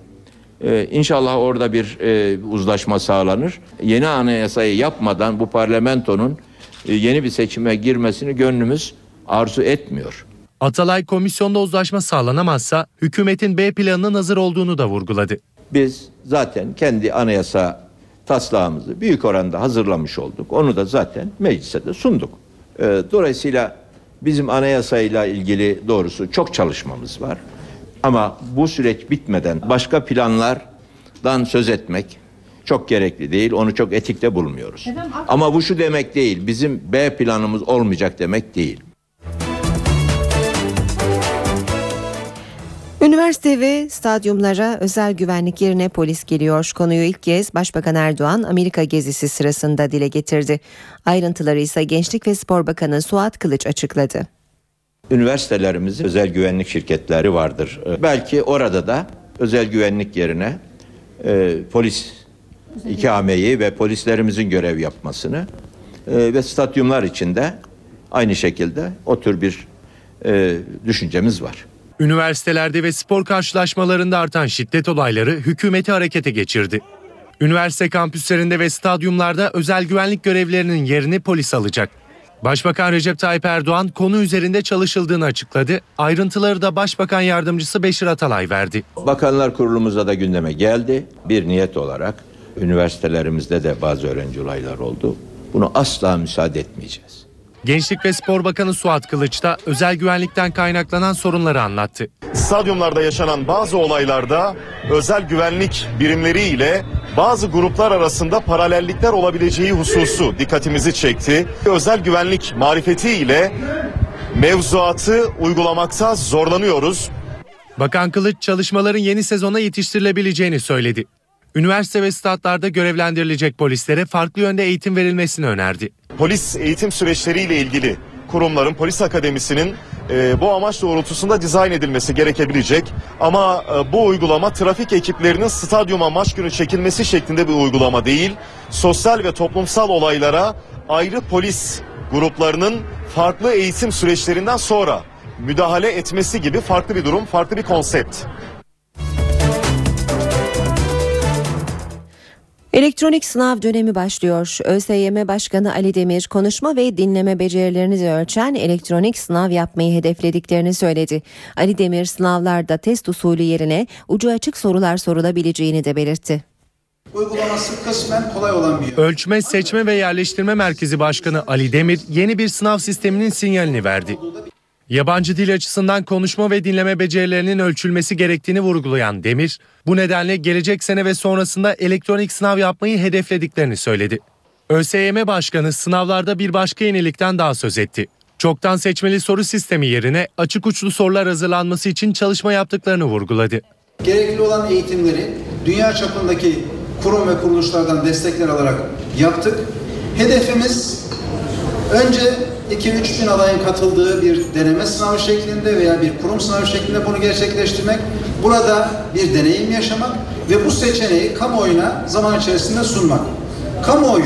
E, inşallah orada bir e, uzlaşma sağlanır. Yeni anayasayı yapmadan bu parlamentonun e, yeni bir seçime girmesini gönlümüz arzu etmiyor. Atalay komisyonda uzlaşma sağlanamazsa hükümetin B planının hazır olduğunu da vurguladı. Biz zaten kendi anayasa taslağımızı büyük oranda hazırlamış olduk. Onu da zaten meclise de sunduk. E, dolayısıyla bizim anayasayla ilgili doğrusu çok çalışmamız var. Ama bu süreç bitmeden başka planlardan söz etmek çok gerekli değil. Onu çok etikte bulmuyoruz. Ama bu şu demek değil. Bizim B planımız olmayacak demek değil. Üniversite ve stadyumlara özel güvenlik yerine polis geliyor. Konuyu ilk kez Başbakan Erdoğan Amerika gezisi sırasında dile getirdi. Ayrıntıları ise Gençlik ve Spor Bakanı Suat Kılıç açıkladı. Üniversitelerimizin özel güvenlik şirketleri vardır. Belki orada da özel güvenlik yerine e, polis ikameyi ve polislerimizin görev yapmasını e, ve stadyumlar içinde aynı şekilde o tür bir e, düşüncemiz var. Üniversitelerde ve spor karşılaşmalarında artan şiddet olayları hükümeti harekete geçirdi. Üniversite kampüslerinde ve stadyumlarda özel güvenlik görevlerinin yerini polis alacak. Başbakan Recep Tayyip Erdoğan konu üzerinde çalışıldığını açıkladı. Ayrıntıları da Başbakan Yardımcısı Beşir Atalay verdi. Bakanlar Kurulumuzda da gündeme geldi. Bir niyet olarak üniversitelerimizde de bazı öğrenci olaylar oldu. Bunu asla müsaade etmeyeceğiz. Gençlik ve Spor Bakanı Suat Kılıç da özel güvenlikten kaynaklanan sorunları anlattı. Stadyumlarda yaşanan bazı olaylarda özel güvenlik birimleri ile bazı gruplar arasında paralellikler olabileceği hususu dikkatimizi çekti. Özel güvenlik marifeti ile mevzuatı uygulamakta zorlanıyoruz. Bakan Kılıç çalışmaların yeni sezona yetiştirilebileceğini söyledi. Üniversite ve statlarda görevlendirilecek polislere farklı yönde eğitim verilmesini önerdi. Polis eğitim süreçleriyle ilgili kurumların, polis akademisinin e, bu amaç doğrultusunda dizayn edilmesi gerekebilecek. Ama e, bu uygulama trafik ekiplerinin stadyuma maç günü çekilmesi şeklinde bir uygulama değil. Sosyal ve toplumsal olaylara ayrı polis gruplarının farklı eğitim süreçlerinden sonra müdahale etmesi gibi farklı bir durum, farklı bir konsept. Elektronik sınav dönemi başlıyor. ÖSYM Başkanı Ali Demir konuşma ve dinleme becerilerini ölçen elektronik sınav yapmayı hedeflediklerini söyledi. Ali Demir sınavlarda test usulü yerine ucu açık sorular sorulabileceğini de belirtti. Uygulaması kısmen kolay olan bir Ölçme, Seçme ve Yerleştirme Merkezi Başkanı Ali Demir yeni bir sınav sisteminin sinyalini verdi. Yabancı dil açısından konuşma ve dinleme becerilerinin ölçülmesi gerektiğini vurgulayan Demir, bu nedenle gelecek sene ve sonrasında elektronik sınav yapmayı hedeflediklerini söyledi. ÖSYM Başkanı sınavlarda bir başka yenilikten daha söz etti. Çoktan seçmeli soru sistemi yerine açık uçlu sorular hazırlanması için çalışma yaptıklarını vurguladı. Gerekli olan eğitimleri dünya çapındaki kurum ve kuruluşlardan destekler alarak yaptık. Hedefimiz önce 2-3 bin adayın katıldığı bir deneme sınavı şeklinde veya bir kurum sınavı şeklinde bunu gerçekleştirmek. Burada bir deneyim yaşamak ve bu seçeneği kamuoyuna zaman içerisinde sunmak. Kamuoyu,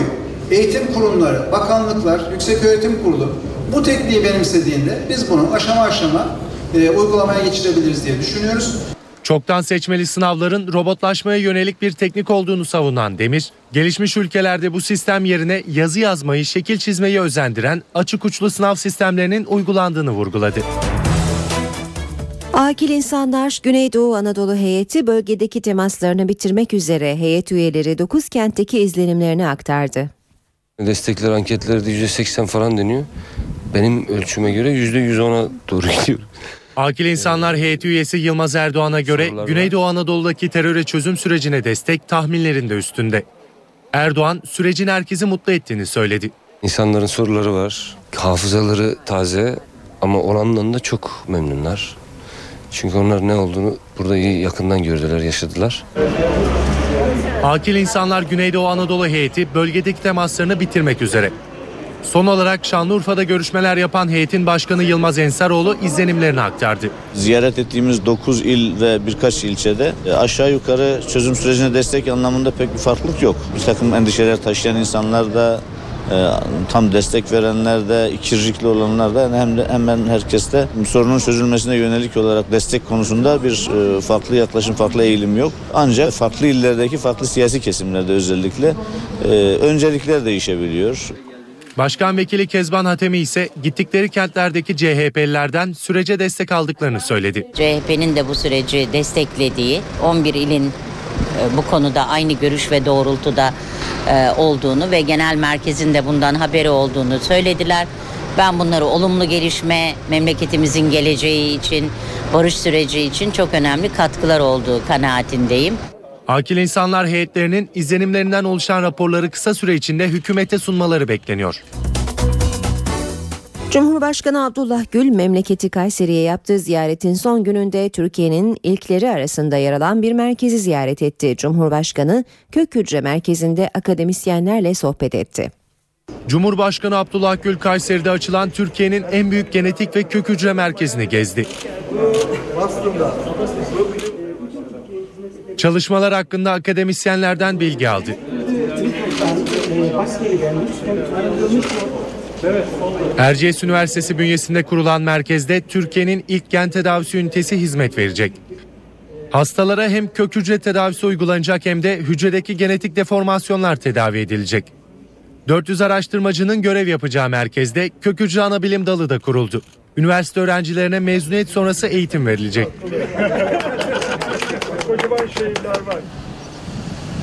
eğitim kurumları, bakanlıklar, yükseköğretim kurulu bu tekniği benimsediğinde biz bunu aşama aşama e, uygulamaya geçirebiliriz diye düşünüyoruz. Çoktan seçmeli sınavların robotlaşmaya yönelik bir teknik olduğunu savunan Demir, gelişmiş ülkelerde bu sistem yerine yazı yazmayı, şekil çizmeyi özendiren açık uçlu sınav sistemlerinin uygulandığını vurguladı. Akil insanlar Güneydoğu Anadolu heyeti bölgedeki temaslarını bitirmek üzere heyet üyeleri 9 kentteki izlenimlerini aktardı. Destekler anketlerde %80 falan deniyor. Benim ölçüme göre %110'a doğru gidiyor. Akil İnsanlar Heyeti üyesi Yılmaz Erdoğan'a göre Güneydoğu Anadolu'daki teröre çözüm sürecine destek tahminlerinde üstünde. Erdoğan sürecin herkesi mutlu ettiğini söyledi. İnsanların soruları var. Hafızaları taze ama olandan da çok memnunlar. Çünkü onlar ne olduğunu burada iyi yakından gördüler, yaşadılar. Akil İnsanlar Güneydoğu Anadolu heyeti bölgedeki temaslarını bitirmek üzere. Son olarak Şanlıurfa'da görüşmeler yapan heyetin başkanı Yılmaz Ensaroğlu izlenimlerini aktardı. Ziyaret ettiğimiz 9 il ve birkaç ilçede e, aşağı yukarı çözüm sürecine destek anlamında pek bir farklılık yok. Bir takım endişeler taşıyan insanlar da e, tam destek verenler de ikircikli olanlar da hem de hemen herkeste sorunun çözülmesine yönelik olarak destek konusunda bir e, farklı yaklaşım, farklı eğilim yok. Ancak farklı illerdeki farklı siyasi kesimlerde özellikle öncelikler değişebiliyor. Başkan Vekili Kezban Hatemi ise gittikleri kentlerdeki CHP'lilerden sürece destek aldıklarını söyledi. CHP'nin de bu süreci desteklediği 11 ilin bu konuda aynı görüş ve doğrultuda olduğunu ve genel merkezin de bundan haberi olduğunu söylediler. Ben bunları olumlu gelişme, memleketimizin geleceği için, barış süreci için çok önemli katkılar olduğu kanaatindeyim. Akil İnsanlar heyetlerinin izlenimlerinden oluşan raporları kısa süre içinde hükümete sunmaları bekleniyor. Cumhurbaşkanı Abdullah Gül memleketi Kayseri'ye yaptığı ziyaretin son gününde Türkiye'nin ilkleri arasında yer alan bir merkezi ziyaret etti. Cumhurbaşkanı Kök Hücre Merkezi'nde akademisyenlerle sohbet etti. Cumhurbaşkanı Abdullah Gül Kayseri'de açılan Türkiye'nin en büyük genetik ve kök hücre merkezini gezdi. Çalışmalar hakkında akademisyenlerden bilgi aldı. Erciyes Üniversitesi bünyesinde kurulan merkezde Türkiye'nin ilk gen tedavisi ünitesi hizmet verecek. Hastalara hem kök hücre tedavisi uygulanacak hem de hücredeki genetik deformasyonlar tedavi edilecek. 400 araştırmacının görev yapacağı merkezde kök hücre anabilim dalı da kuruldu. Üniversite öğrencilerine mezuniyet sonrası eğitim verilecek.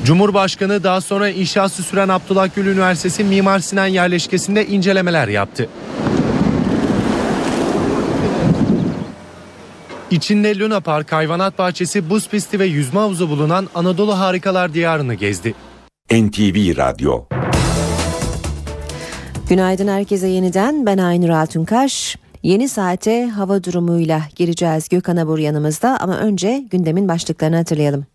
Cumhurbaşkanı daha sonra inşası süren Abdullah Gül Üniversitesi Mimar Sinan yerleşkesinde incelemeler yaptı. İçinde Luna Park, hayvanat bahçesi, buz pisti ve yüzme havuzu bulunan Anadolu Harikalar Diyarı'nı gezdi. NTV Radyo Günaydın herkese yeniden ben Aynur Altunkaş. Yeni saate hava durumuyla gireceğiz Gökhan Abur yanımızda ama önce gündemin başlıklarını hatırlayalım.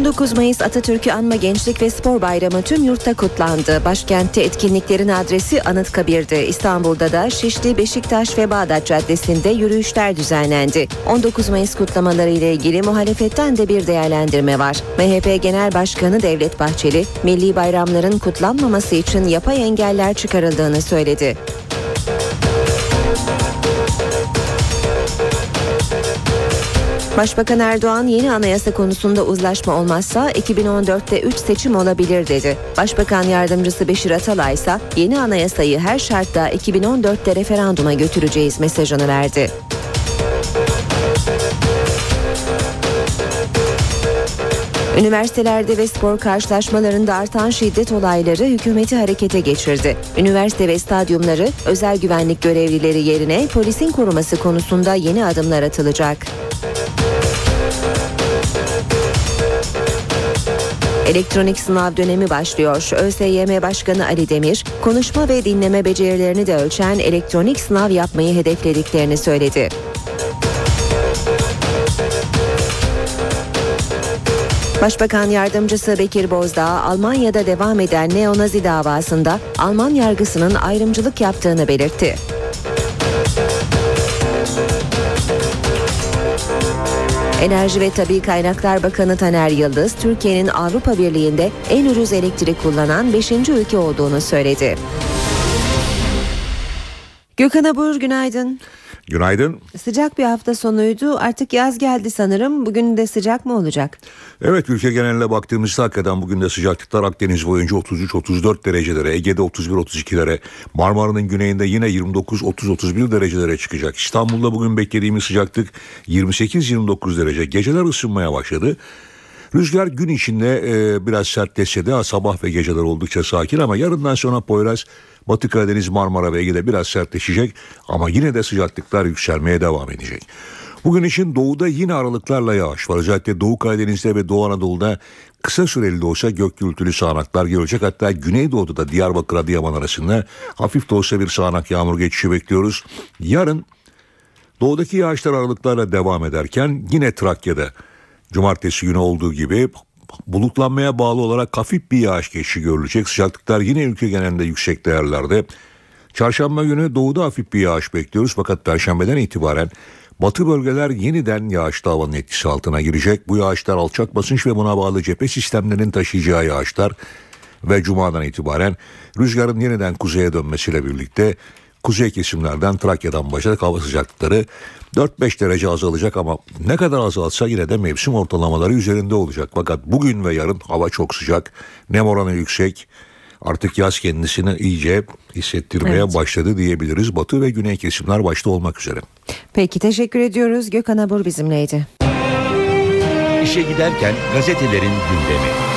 19 Mayıs Atatürk'ü anma Gençlik ve Spor Bayramı tüm yurtta kutlandı. Başkentte etkinliklerin adresi Anıtkabir'di. İstanbul'da da Şişli, Beşiktaş ve Bağdat Caddesi'nde yürüyüşler düzenlendi. 19 Mayıs kutlamaları ile ilgili muhalefetten de bir değerlendirme var. MHP Genel Başkanı Devlet Bahçeli, milli bayramların kutlanmaması için yapay engeller çıkarıldığını söyledi. Başbakan Erdoğan yeni anayasa konusunda uzlaşma olmazsa 2014'te 3 seçim olabilir dedi. Başbakan yardımcısı Beşir Atalay ise yeni anayasayı her şartta 2014'te referanduma götüreceğiz mesajını verdi. Üniversitelerde ve spor karşılaşmalarında artan şiddet olayları hükümeti harekete geçirdi. Üniversite ve stadyumları özel güvenlik görevlileri yerine polisin koruması konusunda yeni adımlar atılacak. Elektronik sınav dönemi başlıyor. ÖSYM Başkanı Ali Demir, konuşma ve dinleme becerilerini de ölçen elektronik sınav yapmayı hedeflediklerini söyledi. Başbakan Yardımcısı Bekir Bozdağ, Almanya'da devam eden neonazi davasında Alman yargısının ayrımcılık yaptığını belirtti. Enerji ve Tabi Kaynaklar Bakanı Taner Yıldız, Türkiye'nin Avrupa Birliği'nde en ucuz elektrik kullanan 5. ülke olduğunu söyledi. Gökhan Abur günaydın. Günaydın. Sıcak bir hafta sonuydu. Artık yaz geldi sanırım. Bugün de sıcak mı olacak? Evet ülke geneline baktığımızda hakikaten bugün de sıcaklıklar Akdeniz boyunca 33-34 derecelere, Ege'de 31-32'lere, Marmara'nın güneyinde yine 29-30-31 derecelere çıkacak. İstanbul'da bugün beklediğimiz sıcaklık 28-29 derece. Geceler ısınmaya başladı. Rüzgar gün içinde e, biraz sertleşse de sabah ve geceler oldukça sakin ama yarından sonra Poyraz Batı Karadeniz, Marmara ve Ege'de biraz sertleşecek ama yine de sıcaklıklar yükselmeye devam edecek. Bugün için doğuda yine aralıklarla yağış var. Özellikle Doğu Karadeniz'de ve Doğu Anadolu'da kısa süreli de olsa gök gürültülü sağanaklar gelecek. Hatta Güneydoğu'da da Diyarbakır Adıyaman arasında hafif de olsa bir sağanak yağmur geçişi bekliyoruz. Yarın doğudaki yağışlar aralıklarla devam ederken yine Trakya'da cumartesi günü olduğu gibi bulutlanmaya bağlı olarak hafif bir yağış geçişi görülecek. Sıcaklıklar yine ülke genelinde yüksek değerlerde. Çarşamba günü doğuda hafif bir yağış bekliyoruz fakat perşembeden itibaren batı bölgeler yeniden yağışlı havanın etkisi altına girecek. Bu yağışlar alçak basınç ve buna bağlı cephe sistemlerinin taşıyacağı yağışlar ve cumadan itibaren rüzgarın yeniden kuzeye dönmesiyle birlikte kuzey kesimlerden Trakya'dan başlayarak hava sıcaklıkları 4-5 derece azalacak ama ne kadar azalsa yine de mevsim ortalamaları üzerinde olacak. Fakat bugün ve yarın hava çok sıcak, nem oranı yüksek. Artık yaz kendisini iyice hissettirmeye evet. başladı diyebiliriz. Batı ve güney kesimler başta olmak üzere. Peki teşekkür ediyoruz. Gökhan Abur bizimleydi. İşe giderken gazetelerin gündemi.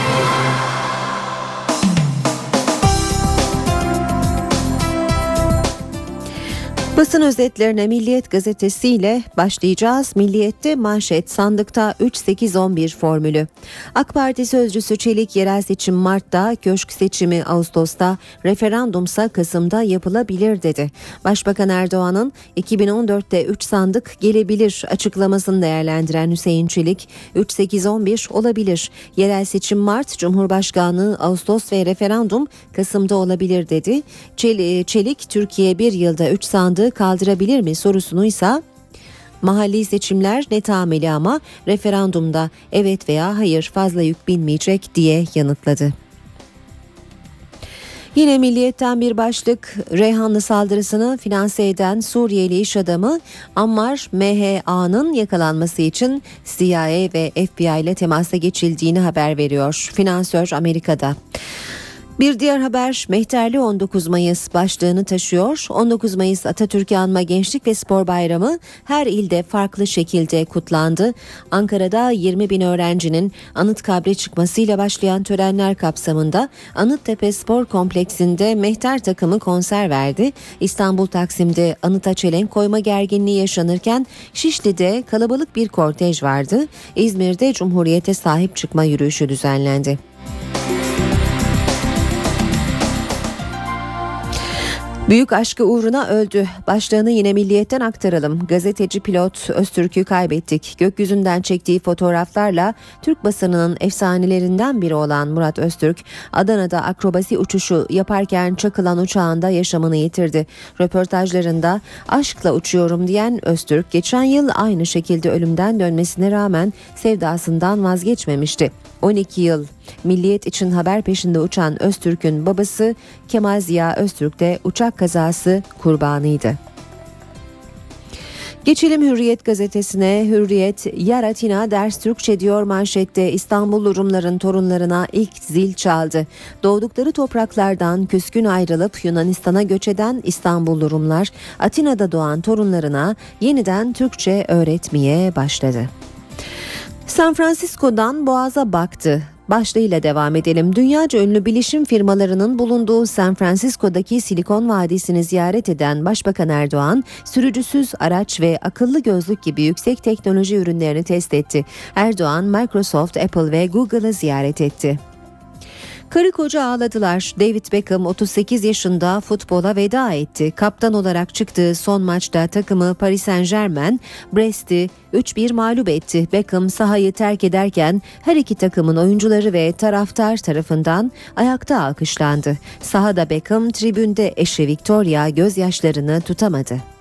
Basın özetlerine Milliyet Gazetesi ile başlayacağız. Milliyet'te manşet sandıkta 3-8-11 formülü. AK Parti sözcüsü Çelik yerel seçim Mart'ta, köşk seçimi Ağustos'ta, referandumsa Kasım'da yapılabilir dedi. Başbakan Erdoğan'ın 2014'te 3 sandık gelebilir açıklamasını değerlendiren Hüseyin Çelik 3-8-11 olabilir. Yerel seçim Mart, Cumhurbaşkanlığı Ağustos ve referandum Kasım'da olabilir dedi. Çelik, Türkiye bir yılda 3 sandık sandığı kaldırabilir mi sorusunu ise mahalli seçimler net ameli ama referandumda evet veya hayır fazla yük binmeyecek diye yanıtladı. Yine milliyetten bir başlık Reyhanlı saldırısını finanse eden Suriyeli iş adamı Ammar MHA'nın yakalanması için CIA ve FBI ile temasa geçildiğini haber veriyor. Finansör Amerika'da. Bir diğer haber Mehterli 19 Mayıs başlığını taşıyor. 19 Mayıs Atatürk'ü anma Gençlik ve Spor Bayramı her ilde farklı şekilde kutlandı. Ankara'da 20 bin öğrencinin Anıtkabir'e çıkmasıyla başlayan törenler kapsamında Anıttepe Spor Kompleksinde Mehter takımı konser verdi. İstanbul Taksim'de Anıt'a çelenk koyma gerginliği yaşanırken Şişli'de kalabalık bir kortej vardı. İzmir'de Cumhuriyete sahip çıkma yürüyüşü düzenlendi. Büyük aşkı uğruna öldü. Başlığını yine milliyetten aktaralım. Gazeteci pilot Öztürk'ü kaybettik. Gökyüzünden çektiği fotoğraflarla Türk basınının efsanelerinden biri olan Murat Öztürk, Adana'da akrobasi uçuşu yaparken çakılan uçağında yaşamını yitirdi. Röportajlarında aşkla uçuyorum diyen Öztürk, geçen yıl aynı şekilde ölümden dönmesine rağmen sevdasından vazgeçmemişti. 12 yıl milliyet için haber peşinde uçan Öztürk'ün babası Kemal Ziya Öztürk de uçak kazası kurbanıydı. Geçelim Hürriyet gazetesine. Hürriyet, Yaratina ders Türkçe diyor manşette İstanbul Rumların torunlarına ilk zil çaldı. Doğdukları topraklardan küskün ayrılıp Yunanistan'a göç eden İstanbul Rumlar, Atina'da doğan torunlarına yeniden Türkçe öğretmeye başladı. San Francisco'dan Boğaz'a baktı. Başlığıyla devam edelim. Dünyaca ünlü bilişim firmalarının bulunduğu San Francisco'daki Silikon Vadisi'ni ziyaret eden Başbakan Erdoğan, sürücüsüz araç ve akıllı gözlük gibi yüksek teknoloji ürünlerini test etti. Erdoğan, Microsoft, Apple ve Google'ı ziyaret etti. Karı koca ağladılar. David Beckham 38 yaşında futbola veda etti. Kaptan olarak çıktığı son maçta takımı Paris Saint Germain, Brest'i 3-1 mağlup etti. Beckham sahayı terk ederken her iki takımın oyuncuları ve taraftar tarafından ayakta alkışlandı. Sahada Beckham tribünde eşi Victoria gözyaşlarını tutamadı.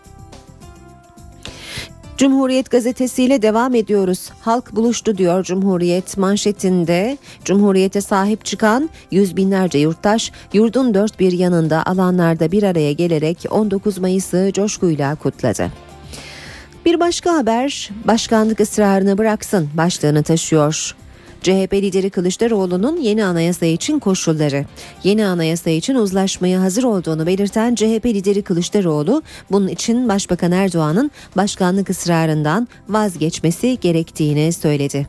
Cumhuriyet gazetesiyle devam ediyoruz. Halk buluştu diyor Cumhuriyet manşetinde. Cumhuriyete sahip çıkan yüz binlerce yurttaş yurdun dört bir yanında alanlarda bir araya gelerek 19 Mayıs'ı coşkuyla kutladı. Bir başka haber başkanlık ısrarını bıraksın başlığını taşıyor. CHP lideri Kılıçdaroğlu'nun yeni anayasa için koşulları. Yeni anayasa için uzlaşmaya hazır olduğunu belirten CHP lideri Kılıçdaroğlu bunun için Başbakan Erdoğan'ın başkanlık ısrarından vazgeçmesi gerektiğini söyledi.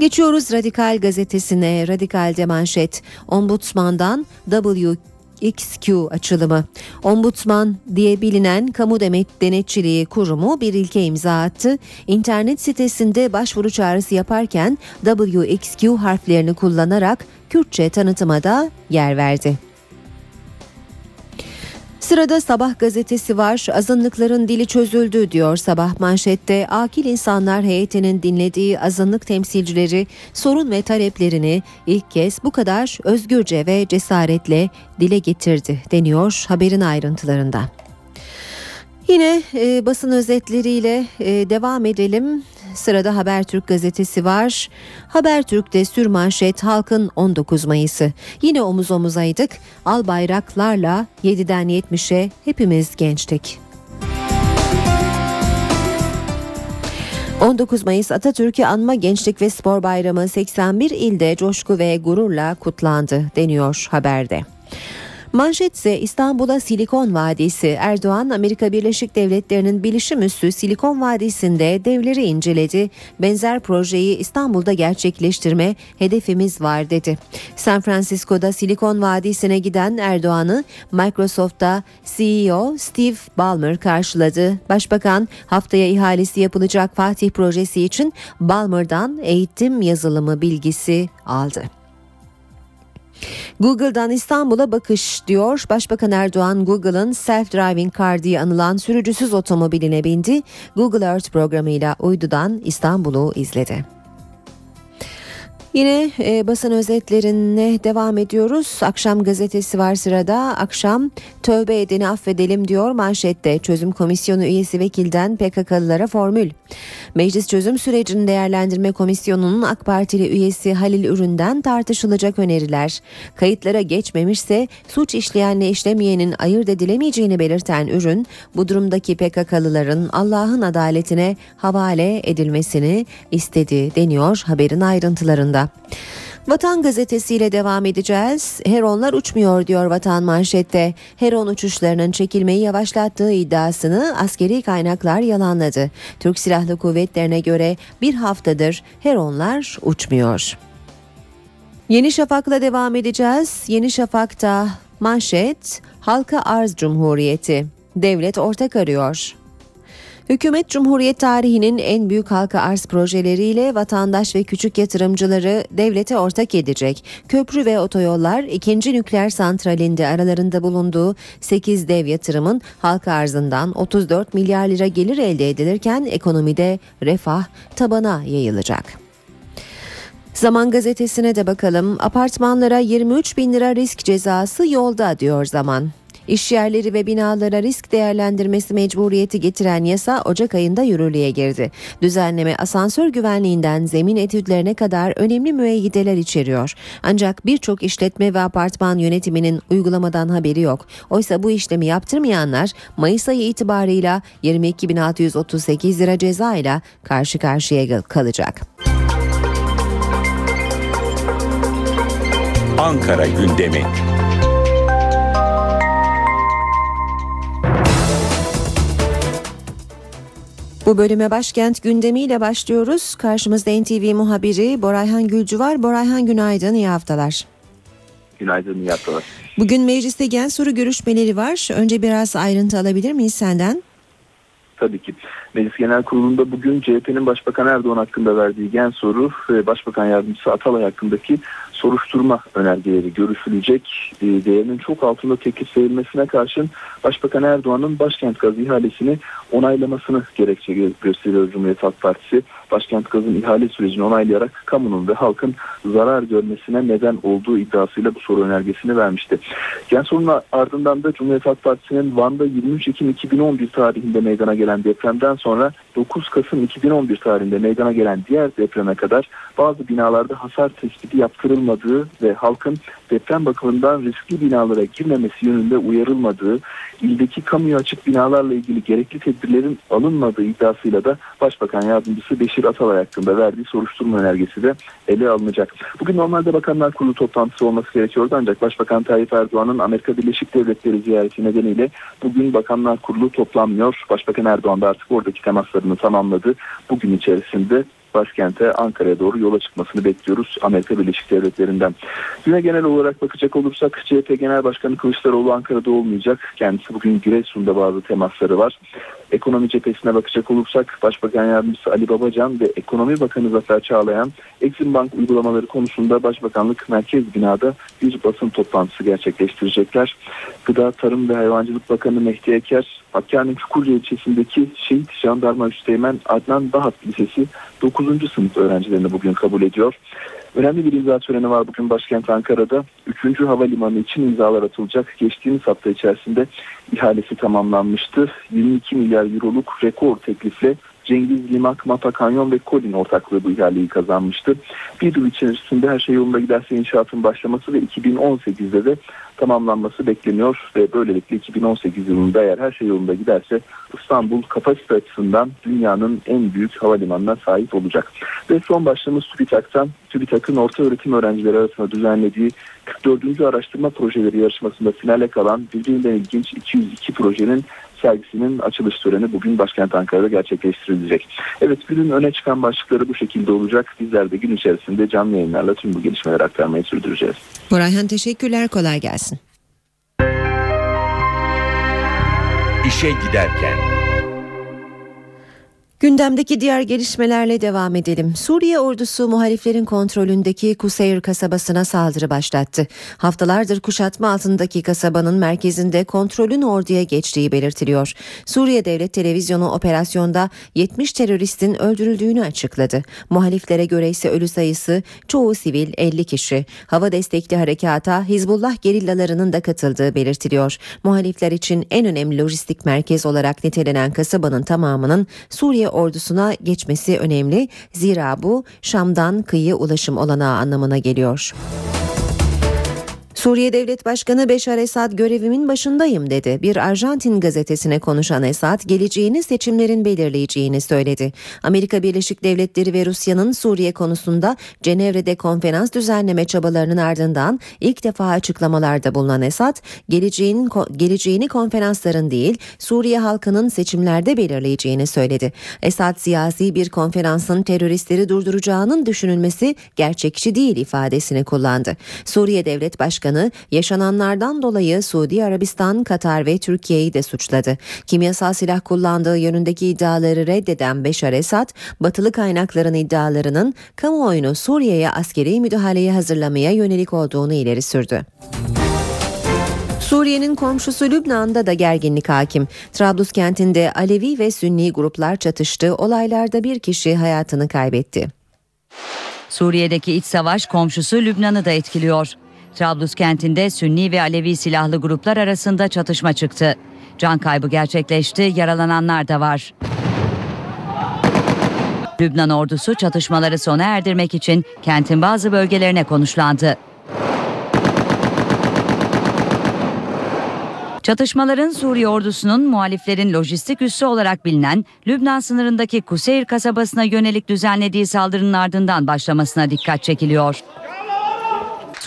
Geçiyoruz Radikal gazetesine. Radikal'de manşet Ombudsman'dan XQ açılımı. Ombudsman diye bilinen kamu demet denetçiliği kurumu bir ilke imza attı. İnternet sitesinde başvuru çağrısı yaparken WXQ harflerini kullanarak Kürtçe tanıtıma da yer verdi. Sırada Sabah gazetesi var. Azınlıkların dili çözüldü diyor Sabah manşette. Akil insanlar heyetinin dinlediği azınlık temsilcileri sorun ve taleplerini ilk kez bu kadar özgürce ve cesaretle dile getirdi deniyor haberin ayrıntılarında. Yine e, basın özetleriyle e, devam edelim. Sırada Habertürk gazetesi var. Habertürk'te sürmanşet halkın 19 Mayıs'ı. Yine omuz omuzaydık. Al bayraklarla 7'den 70'e hepimiz gençtik. 19 Mayıs Atatürk'ü anma Gençlik ve Spor Bayramı 81 ilde coşku ve gururla kutlandı deniyor haberde. Manşet ise İstanbul'a Silikon Vadisi. Erdoğan Amerika Birleşik Devletleri'nin bilişim üssü Silikon Vadisi'nde devleri inceledi. Benzer projeyi İstanbul'da gerçekleştirme hedefimiz var dedi. San Francisco'da Silikon Vadisi'ne giden Erdoğan'ı Microsoft'ta CEO Steve Ballmer karşıladı. Başbakan haftaya ihalesi yapılacak Fatih projesi için Ballmer'dan eğitim yazılımı bilgisi aldı. Google'dan İstanbul'a bakış diyor. Başbakan Erdoğan Google'ın self-driving car diye anılan sürücüsüz otomobiline bindi. Google Earth programıyla uydudan İstanbul'u izledi. Yine e, basın özetlerine devam ediyoruz. Akşam gazetesi var sırada. Akşam tövbe edeni affedelim diyor manşette. Çözüm komisyonu üyesi vekilden PKK'lılara formül. Meclis çözüm sürecini değerlendirme komisyonunun AK Partili üyesi Halil Ürün'den tartışılacak öneriler. Kayıtlara geçmemişse suç işleyenle işlemeyenin ayırt edilemeyeceğini belirten Ürün, bu durumdaki PKK'lıların Allah'ın adaletine havale edilmesini istedi deniyor haberin ayrıntılarında. Vatan gazetesiyle devam edeceğiz. Heronlar uçmuyor diyor Vatan manşette. Heron uçuşlarının çekilmeyi yavaşlattığı iddiasını askeri kaynaklar yalanladı. Türk Silahlı Kuvvetleri'ne göre bir haftadır Heronlar uçmuyor. Yeni Şafak'la devam edeceğiz. Yeni Şafak'ta manşet halka arz cumhuriyeti. Devlet ortak arıyor. Hükümet Cumhuriyet tarihinin en büyük halka arz projeleriyle vatandaş ve küçük yatırımcıları devlete ortak edecek. Köprü ve otoyollar ikinci nükleer santralinde aralarında bulunduğu 8 dev yatırımın halka arzından 34 milyar lira gelir elde edilirken ekonomide refah tabana yayılacak. Zaman gazetesine de bakalım. Apartmanlara 23 bin lira risk cezası yolda diyor zaman. İş yerleri ve binalara risk değerlendirmesi mecburiyeti getiren yasa Ocak ayında yürürlüğe girdi. Düzenleme asansör güvenliğinden zemin etütlerine kadar önemli müeyyideler içeriyor. Ancak birçok işletme ve apartman yönetiminin uygulamadan haberi yok. Oysa bu işlemi yaptırmayanlar Mayıs ayı itibarıyla 22.638 lira ceza ile karşı karşıya kalacak. Ankara gündemi. Bu bölüme başkent gündemiyle başlıyoruz. Karşımızda NTV muhabiri Borayhan Gülcü var. Borayhan günaydın, iyi haftalar. Günaydın, iyi haftalar. Bugün mecliste gen soru görüşmeleri var. Önce biraz ayrıntı alabilir miyiz senden? Tabii ki. Meclis Genel Kurulu'nda bugün CHP'nin Başbakan Erdoğan hakkında verdiği gen soru ve Başbakan Yardımcısı Atalay hakkındaki soruşturma önergeleri görüşülecek. E, değerinin çok altında teklif verilmesine karşın Başbakan Erdoğan'ın başkent gazı ihalesini onaylamasını gerekçe gösteriyor Cumhuriyet Halk Partisi. Başkent gazın ihale sürecini onaylayarak kamunun ve halkın zarar görmesine neden olduğu iddiasıyla bu soru önergesini vermişti. Gen sorunun ardından da Cumhuriyet Halk Partisi'nin Van'da 23 Ekim 2011 tarihinde meydana gelen depremden sonra 9 Kasım 2011 tarihinde meydana gelen diğer depreme kadar bazı binalarda hasar tespiti yaptırılmadığı ve halkın deprem bakımından riskli binalara girmemesi yönünde uyarılmadığı, ildeki kamuya açık binalarla ilgili gerekli tedbirlerin alınmadığı iddiasıyla da Başbakan Yardımcısı Beşir Atalay hakkında verdiği soruşturma önergesi de ele alınacak. Bugün normalde Bakanlar Kurulu toplantısı olması gerekiyordu ancak Başbakan Tayyip Erdoğan'ın Amerika Birleşik Devletleri ziyareti nedeniyle bugün Bakanlar Kurulu toplanmıyor. Başbakan Erdoğan da artık oradaki temaslarını tamamladı. Bugün içerisinde başkente Ankara'ya doğru yola çıkmasını bekliyoruz Amerika Birleşik Devletleri'nden. Güne genel olarak bakacak olursak CHP Genel Başkanı Kılıçdaroğlu Ankara'da olmayacak. Kendisi bugün Giresun'da bazı temasları var. Ekonomi cephesine bakacak olursak Başbakan Yardımcısı Ali Babacan ve Ekonomi Bakanı Zafer Çağlayan Exim Bank uygulamaları konusunda Başbakanlık Merkez Bina'da bir basın toplantısı gerçekleştirecekler. Gıda, Tarım ve Hayvancılık Bakanı Mehdi Eker, Hakkari'nin Çukurca ilçesindeki Şehit Jandarma Üsteğmen Adnan Dahat Lisesi 9. sınıf öğrencilerini bugün kabul ediyor. Önemli bir imza töreni var bugün başkent Ankara'da. 3. havalimanı için imzalar atılacak. Geçtiğimiz hafta içerisinde ihalesi tamamlanmıştı. 22 milyar euroluk rekor teklifle Cengiz Limak, Mata Kanyon ve Kolin ortaklığı bu ihaleyi kazanmıştı. Bir yıl içerisinde her şey yolunda giderse inşaatın başlaması ve 2018'de de tamamlanması bekleniyor ve böylelikle 2018 yılında eğer her şey yolunda giderse İstanbul kapasite açısından dünyanın en büyük havalimanına sahip olacak. Ve son başlığımız TÜBİTAK'tan. TÜBİTAK'ın orta öğretim öğrencileri arasında düzenlediği 44. araştırma projeleri yarışmasında finale kalan birbirinden ilginç 202 projenin sergisinin açılış töreni bugün başkent Ankara'da gerçekleştirilecek. Evet günün öne çıkan başlıkları bu şekilde olacak. Bizler de gün içerisinde canlı yayınlarla tüm bu gelişmeleri aktarmayı sürdüreceğiz. Burayhan teşekkürler kolay gelsin. İşe giderken. Gündemdeki diğer gelişmelerle devam edelim. Suriye ordusu muhaliflerin kontrolündeki Kuseyr kasabasına saldırı başlattı. Haftalardır kuşatma altındaki kasabanın merkezinde kontrolün orduya geçtiği belirtiliyor. Suriye Devlet Televizyonu operasyonda 70 teröristin öldürüldüğünü açıkladı. Muhaliflere göre ise ölü sayısı çoğu sivil 50 kişi. Hava destekli harekata Hizbullah gerillalarının da katıldığı belirtiliyor. Muhalifler için en önemli lojistik merkez olarak nitelenen kasabanın tamamının Suriye ordusuna geçmesi önemli. Zira bu Şam'dan kıyı ulaşım olanağı anlamına geliyor. Suriye Devlet Başkanı Beşar Esad görevimin başındayım dedi. Bir Arjantin gazetesine konuşan Esad geleceğini seçimlerin belirleyeceğini söyledi. Amerika Birleşik Devletleri ve Rusya'nın Suriye konusunda Cenevre'de konferans düzenleme çabalarının ardından ilk defa açıklamalarda bulunan Esad, geleceğin, geleceğini konferansların değil Suriye halkının seçimlerde belirleyeceğini söyledi. Esad siyasi bir konferansın teröristleri durduracağının düşünülmesi gerçekçi değil ifadesini kullandı. Suriye Devlet Başkanı Başkanı yaşananlardan dolayı Suudi Arabistan, Katar ve Türkiye'yi de suçladı. Kimyasal silah kullandığı yönündeki iddiaları reddeden Beşar Esad, batılı kaynakların iddialarının kamuoyunu Suriye'ye askeri müdahaleyi hazırlamaya yönelik olduğunu ileri sürdü. Suriye'nin komşusu Lübnan'da da gerginlik hakim. Trablus kentinde Alevi ve Sünni gruplar çatıştı. Olaylarda bir kişi hayatını kaybetti. Suriye'deki iç savaş komşusu Lübnan'ı da etkiliyor. Trablus kentinde Sünni ve Alevi silahlı gruplar arasında çatışma çıktı. Can kaybı gerçekleşti, yaralananlar da var. Lübnan ordusu çatışmaları sona erdirmek için kentin bazı bölgelerine konuşlandı. Çatışmaların Suriye ordusunun muhaliflerin lojistik üssü olarak bilinen Lübnan sınırındaki Kuseyr kasabasına yönelik düzenlediği saldırının ardından başlamasına dikkat çekiliyor.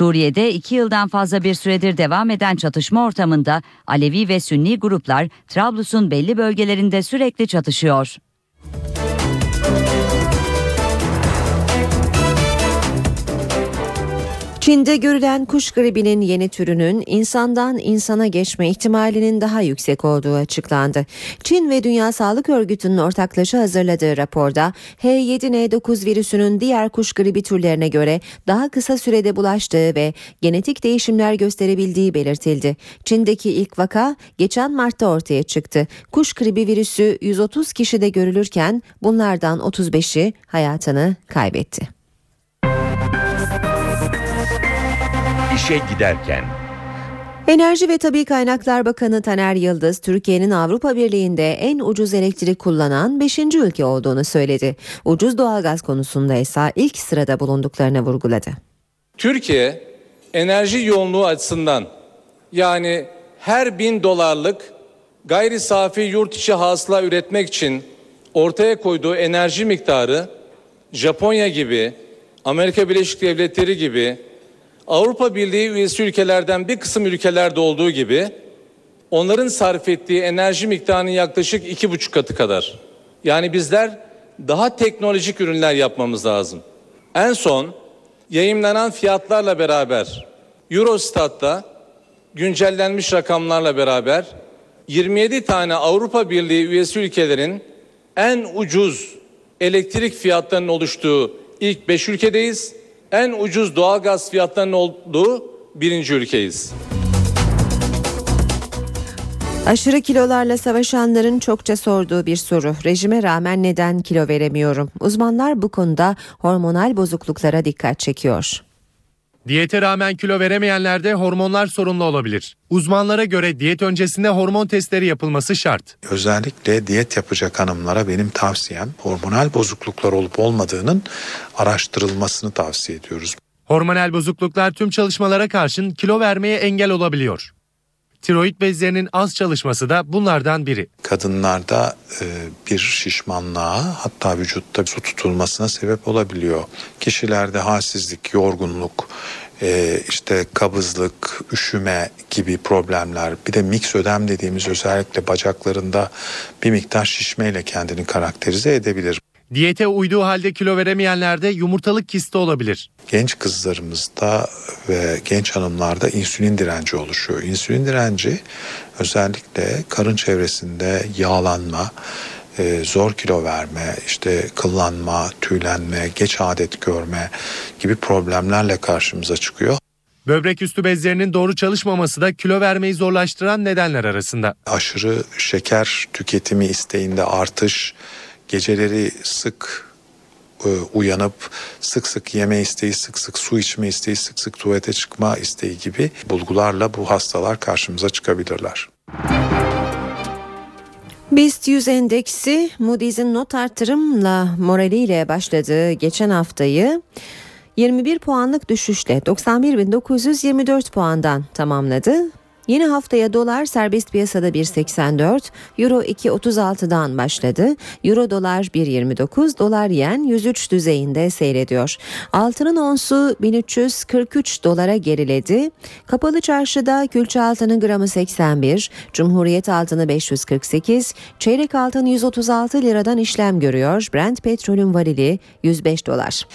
Suriye'de iki yıldan fazla bir süredir devam eden çatışma ortamında Alevi ve Sünni gruplar Trablus'un belli bölgelerinde sürekli çatışıyor. Çin'de görülen kuş gribinin yeni türünün insandan insana geçme ihtimalinin daha yüksek olduğu açıklandı. Çin ve Dünya Sağlık Örgütü'nün ortaklaşa hazırladığı raporda H7N9 virüsünün diğer kuş gribi türlerine göre daha kısa sürede bulaştığı ve genetik değişimler gösterebildiği belirtildi. Çin'deki ilk vaka geçen Mart'ta ortaya çıktı. Kuş gribi virüsü 130 kişide görülürken bunlardan 35'i hayatını kaybetti. İşe giderken. Enerji ve Tabi Kaynaklar Bakanı Taner Yıldız, Türkiye'nin Avrupa Birliği'nde en ucuz elektrik kullanan 5. ülke olduğunu söyledi. Ucuz doğalgaz konusunda ise ilk sırada bulunduklarını vurguladı. Türkiye enerji yoğunluğu açısından yani her bin dolarlık gayri safi yurt içi hasıla üretmek için ortaya koyduğu enerji miktarı Japonya gibi, Amerika Birleşik Devletleri gibi Avrupa Birliği üyesi ülkelerden bir kısım ülkelerde olduğu gibi onların sarf ettiği enerji miktarının yaklaşık iki buçuk katı kadar. Yani bizler daha teknolojik ürünler yapmamız lazım. En son yayınlanan fiyatlarla beraber Eurostat'ta güncellenmiş rakamlarla beraber 27 tane Avrupa Birliği üyesi ülkelerin en ucuz elektrik fiyatlarının oluştuğu ilk 5 ülkedeyiz en ucuz doğalgaz fiyatlarının olduğu birinci ülkeyiz. Aşırı kilolarla savaşanların çokça sorduğu bir soru. Rejime rağmen neden kilo veremiyorum? Uzmanlar bu konuda hormonal bozukluklara dikkat çekiyor. Diyete rağmen kilo veremeyenlerde hormonlar sorunlu olabilir. Uzmanlara göre diyet öncesinde hormon testleri yapılması şart. Özellikle diyet yapacak hanımlara benim tavsiyem hormonal bozukluklar olup olmadığının araştırılmasını tavsiye ediyoruz. Hormonal bozukluklar tüm çalışmalara karşın kilo vermeye engel olabiliyor. Tiroid bezlerinin az çalışması da bunlardan biri. Kadınlarda e, bir şişmanlığa hatta vücutta su tutulmasına sebep olabiliyor. Kişilerde halsizlik, yorgunluk, e, işte kabızlık, üşüme gibi problemler bir de mix ödem dediğimiz özellikle bacaklarında bir miktar şişmeyle kendini karakterize edebilir. Diyete uyduğu halde kilo veremeyenlerde yumurtalık kisti olabilir. Genç kızlarımızda ve genç hanımlarda insülin direnci oluşuyor. İnsülin direnci özellikle karın çevresinde yağlanma, e, zor kilo verme, işte kıllanma, tüylenme, geç adet görme gibi problemlerle karşımıza çıkıyor. Böbrek üstü bezlerinin doğru çalışmaması da kilo vermeyi zorlaştıran nedenler arasında. Aşırı şeker tüketimi isteğinde artış, geceleri sık e, uyanıp sık sık yeme isteği, sık sık su içme isteği, sık sık tuvalete çıkma isteği gibi bulgularla bu hastalar karşımıza çıkabilirler. BIST 100 endeksi Moody's'in not artırımla moraliyle başladığı geçen haftayı 21 puanlık düşüşle 91.924 puandan tamamladı. Yeni haftaya dolar serbest piyasada 1.84, euro 2.36'dan başladı. Euro dolar 1.29, dolar yen 103 düzeyinde seyrediyor. Altının onsu 1343 dolara geriledi. Kapalı çarşıda külçe altının gramı 81, Cumhuriyet altını 548, çeyrek altın 136 liradan işlem görüyor. Brent petrolün varili 105 dolar.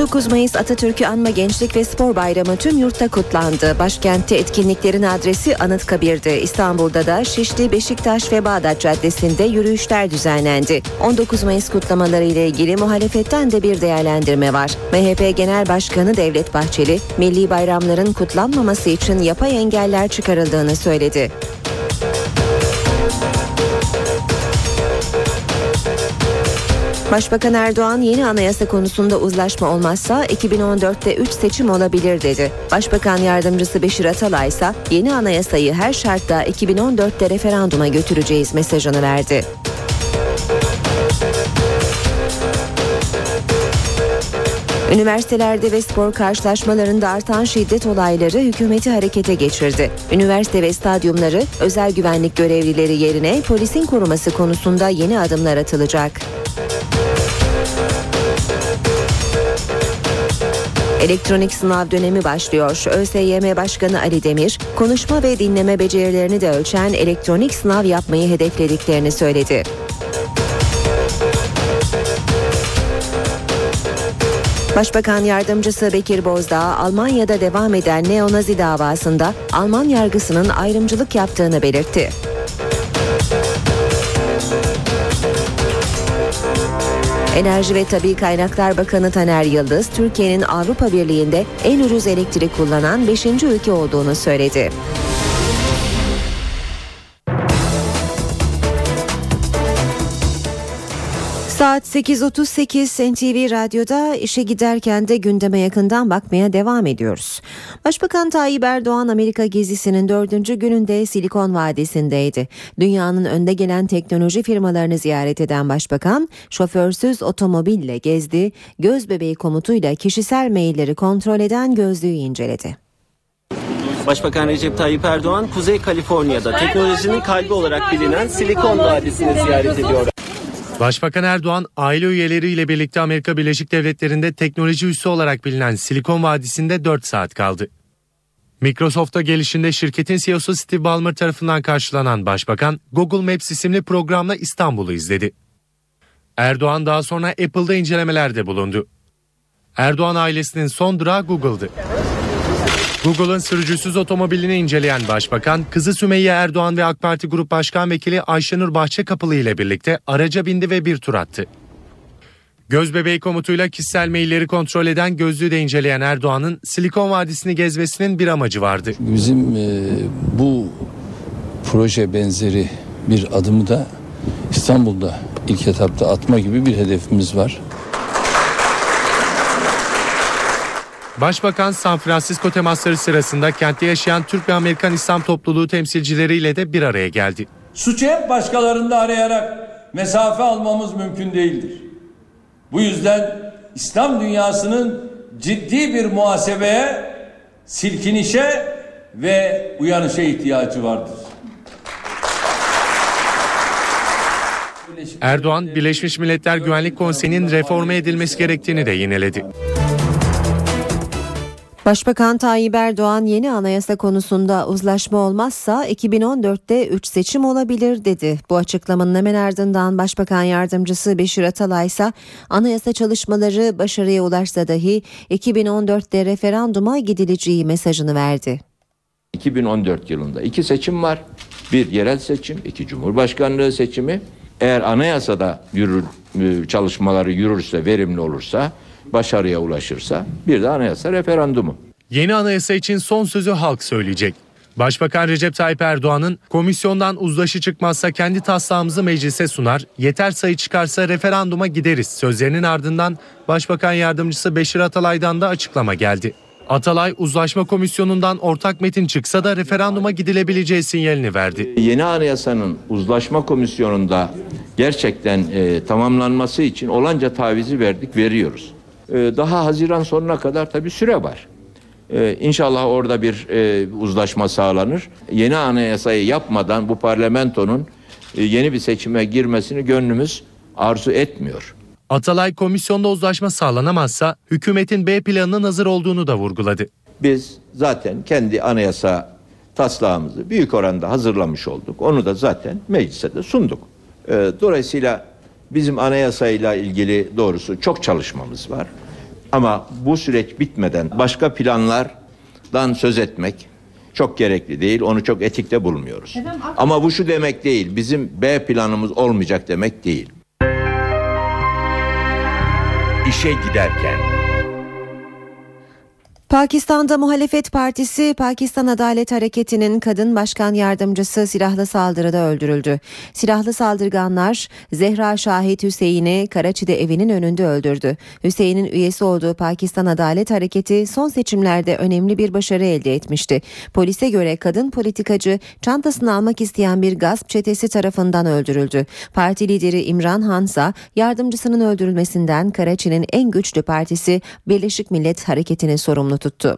19 Mayıs Atatürk'ü anma Gençlik ve Spor Bayramı tüm yurtta kutlandı. Başkentte etkinliklerin adresi Anıtkabir'di. İstanbul'da da Şişli, Beşiktaş ve Bağdat Caddesi'nde yürüyüşler düzenlendi. 19 Mayıs kutlamaları ile ilgili muhalefetten de bir değerlendirme var. MHP Genel Başkanı Devlet Bahçeli, milli bayramların kutlanmaması için yapay engeller çıkarıldığını söyledi. Başbakan Erdoğan yeni anayasa konusunda uzlaşma olmazsa 2014'te 3 seçim olabilir dedi. Başbakan yardımcısı Beşir Atalay ise yeni anayasayı her şartta 2014'te referanduma götüreceğiz mesajını verdi. Üniversitelerde ve spor karşılaşmalarında artan şiddet olayları hükümeti harekete geçirdi. Üniversite ve stadyumları özel güvenlik görevlileri yerine polisin koruması konusunda yeni adımlar atılacak. Elektronik sınav dönemi başlıyor. ÖSYM Başkanı Ali Demir, konuşma ve dinleme becerilerini de ölçen elektronik sınav yapmayı hedeflediklerini söyledi. Başbakan yardımcısı Bekir Bozdağ, Almanya'da devam eden neonazi davasında Alman yargısının ayrımcılık yaptığını belirtti. Enerji ve Tabi Kaynaklar Bakanı Taner Yıldız, Türkiye'nin Avrupa Birliği'nde en ucuz elektrik kullanan 5. ülke olduğunu söyledi. Saat 8.38 NTV Radyo'da işe giderken de gündeme yakından bakmaya devam ediyoruz. Başbakan Tayyip Erdoğan Amerika gezisinin dördüncü gününde Silikon Vadisi'ndeydi. Dünyanın önde gelen teknoloji firmalarını ziyaret eden başbakan şoförsüz otomobille gezdi, göz bebeği komutuyla kişisel mailleri kontrol eden gözlüğü inceledi. Başbakan Recep Tayyip Erdoğan Kuzey Kaliforniya'da teknolojinin kalbi olarak bilinen Silikon Vadisi'ni ziyaret ediyor. Başbakan Erdoğan aile üyeleriyle birlikte Amerika Birleşik Devletleri'nde teknoloji üssü olarak bilinen Silikon Vadisi'nde 4 saat kaldı. Microsoft'a gelişinde şirketin CEO'su Steve Ballmer tarafından karşılanan başbakan Google Maps isimli programla İstanbul'u izledi. Erdoğan daha sonra Apple'da incelemelerde bulundu. Erdoğan ailesinin son durağı Google'dı. Google'ın sürücüsüz otomobilini inceleyen başbakan, kızı Sümeyye Erdoğan ve AK Parti Grup Başkan Vekili Ayşenur Bahçekapılı ile birlikte araca bindi ve bir tur attı. Göz bebeği komutuyla kişisel mailleri kontrol eden gözlüğü de inceleyen Erdoğan'ın Silikon Vadisi'ni gezmesinin bir amacı vardı. Bizim e, bu proje benzeri bir adımı da İstanbul'da ilk etapta atma gibi bir hedefimiz var. Başbakan San Francisco temasları sırasında kentte yaşayan Türk ve Amerikan İslam topluluğu temsilcileriyle de bir araya geldi. Suçu hep başkalarında arayarak mesafe almamız mümkün değildir. Bu yüzden İslam dünyasının ciddi bir muhasebeye, silkinişe ve uyanışa ihtiyacı vardır. Erdoğan, Birleşmiş Milletler Güvenlik Konseyi'nin reforme edilmesi gerektiğini de yineledi. Başbakan Tayyip Erdoğan yeni anayasa konusunda uzlaşma olmazsa 2014'te 3 seçim olabilir dedi. Bu açıklamanın hemen ardından Başbakan Yardımcısı Beşir Atalay ise anayasa çalışmaları başarıya ulaşsa dahi 2014'te referanduma gidileceği mesajını verdi. 2014 yılında iki seçim var. Bir yerel seçim, iki cumhurbaşkanlığı seçimi. Eğer anayasada yürür, e, çalışmaları yürürse, verimli olursa, başarıya ulaşırsa bir de anayasa referandumu. Yeni anayasa için son sözü halk söyleyecek. Başbakan Recep Tayyip Erdoğan'ın komisyondan uzlaşı çıkmazsa kendi taslağımızı meclise sunar, yeter sayı çıkarsa referanduma gideriz sözlerinin ardından Başbakan Yardımcısı Beşir Atalay'dan da açıklama geldi. Atalay uzlaşma komisyonundan ortak metin çıksa da referanduma gidilebileceği sinyalini verdi. Yeni anayasanın uzlaşma komisyonunda gerçekten e, tamamlanması için olanca tavizi verdik, veriyoruz. E, daha Haziran sonuna kadar tabii süre var. E, inşallah orada bir e, uzlaşma sağlanır. Yeni anayasayı yapmadan bu parlamentonun e, yeni bir seçime girmesini gönlümüz arzu etmiyor. Atalay komisyonda uzlaşma sağlanamazsa hükümetin B planının hazır olduğunu da vurguladı. Biz zaten kendi anayasa taslağımızı büyük oranda hazırlamış olduk. Onu da zaten meclise de sunduk. Ee, dolayısıyla bizim anayasayla ilgili doğrusu çok çalışmamız var. Ama bu süreç bitmeden başka planlardan söz etmek çok gerekli değil. Onu çok etikte bulmuyoruz. Ama bu şu demek değil. Bizim B planımız olmayacak demek değil. İşe giderken. Pakistan'da muhalefet partisi Pakistan Adalet Hareketi'nin kadın başkan yardımcısı silahlı saldırıda öldürüldü. Silahlı saldırganlar Zehra Şahit Hüseyin'i Karaçi'de evinin önünde öldürdü. Hüseyin'in üyesi olduğu Pakistan Adalet Hareketi son seçimlerde önemli bir başarı elde etmişti. Polise göre kadın politikacı çantasını almak isteyen bir gasp çetesi tarafından öldürüldü. Parti lideri İmran Hansa yardımcısının öldürülmesinden Karaçi'nin en güçlü partisi Birleşik Millet Hareketi'ni sorumlu tuttu.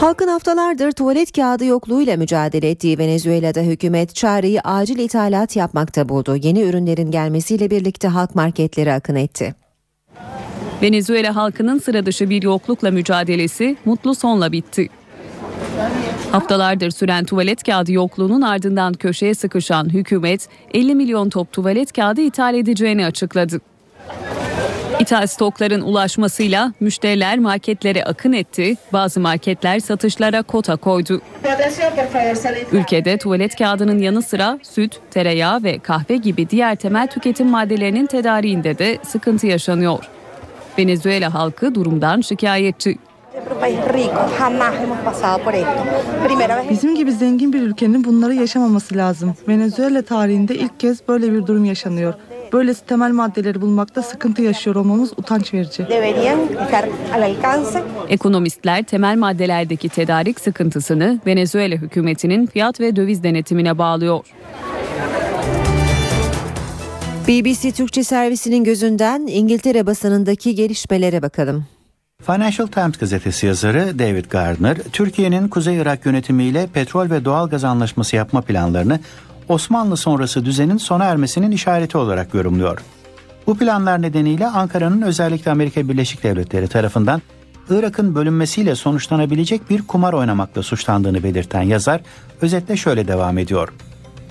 Halkın haftalardır tuvalet kağıdı yokluğuyla mücadele ettiği Venezuela'da hükümet çareyi acil ithalat yapmakta buldu. Yeni ürünlerin gelmesiyle birlikte halk marketlere akın etti. Venezuela halkının sıra dışı bir yoklukla mücadelesi mutlu sonla bitti. Haftalardır süren tuvalet kağıdı yokluğunun ardından köşeye sıkışan hükümet 50 milyon top tuvalet kağıdı ithal edeceğini açıkladı. İthal stokların ulaşmasıyla müşteriler marketlere akın etti, bazı marketler satışlara kota koydu. Ülkede tuvalet kağıdının yanı sıra süt, tereyağı ve kahve gibi diğer temel tüketim maddelerinin tedariğinde de sıkıntı yaşanıyor. Venezuela halkı durumdan şikayetçi. Bizim gibi zengin bir ülkenin bunları yaşamaması lazım. Venezuela tarihinde ilk kez böyle bir durum yaşanıyor. Böylesi temel maddeleri bulmakta sıkıntı yaşıyor olmamız utanç verici. Ekonomistler temel maddelerdeki tedarik sıkıntısını Venezuela hükümetinin fiyat ve döviz denetimine bağlıyor. BBC Türkçe servisinin gözünden İngiltere basınındaki gelişmelere bakalım. Financial Times gazetesi yazarı David Gardner, Türkiye'nin Kuzey Irak yönetimiyle petrol ve doğal gaz anlaşması yapma planlarını Osmanlı sonrası düzenin sona ermesinin işareti olarak yorumluyor. Bu planlar nedeniyle Ankara'nın özellikle Amerika Birleşik Devletleri tarafından Irak'ın bölünmesiyle sonuçlanabilecek bir kumar oynamakla suçlandığını belirten yazar özetle şöyle devam ediyor.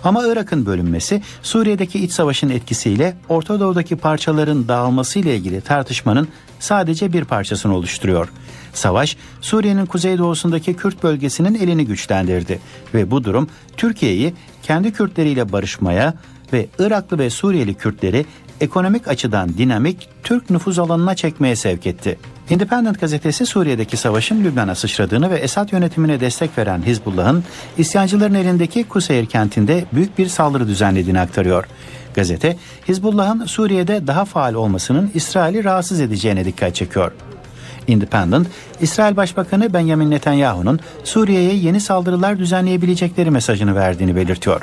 Ama Irak'ın bölünmesi Suriye'deki iç savaşın etkisiyle Orta Doğu'daki parçaların dağılması ile ilgili tartışmanın sadece bir parçasını oluşturuyor. Savaş Suriye'nin kuzeydoğusundaki Kürt bölgesinin elini güçlendirdi ve bu durum Türkiye'yi kendi Kürtleriyle barışmaya ve Iraklı ve Suriyeli Kürtleri ekonomik açıdan dinamik Türk nüfuz alanına çekmeye sevk etti. Independent gazetesi Suriye'deki savaşın Lübnan'a sıçradığını ve Esad yönetimine destek veren Hizbullah'ın isyancıların elindeki Kuseyir kentinde büyük bir saldırı düzenlediğini aktarıyor. Gazete, Hizbullah'ın Suriye'de daha faal olmasının İsrail'i rahatsız edeceğine dikkat çekiyor. Independent, İsrail Başbakanı Benjamin Netanyahu'nun Suriye'ye yeni saldırılar düzenleyebilecekleri mesajını verdiğini belirtiyor.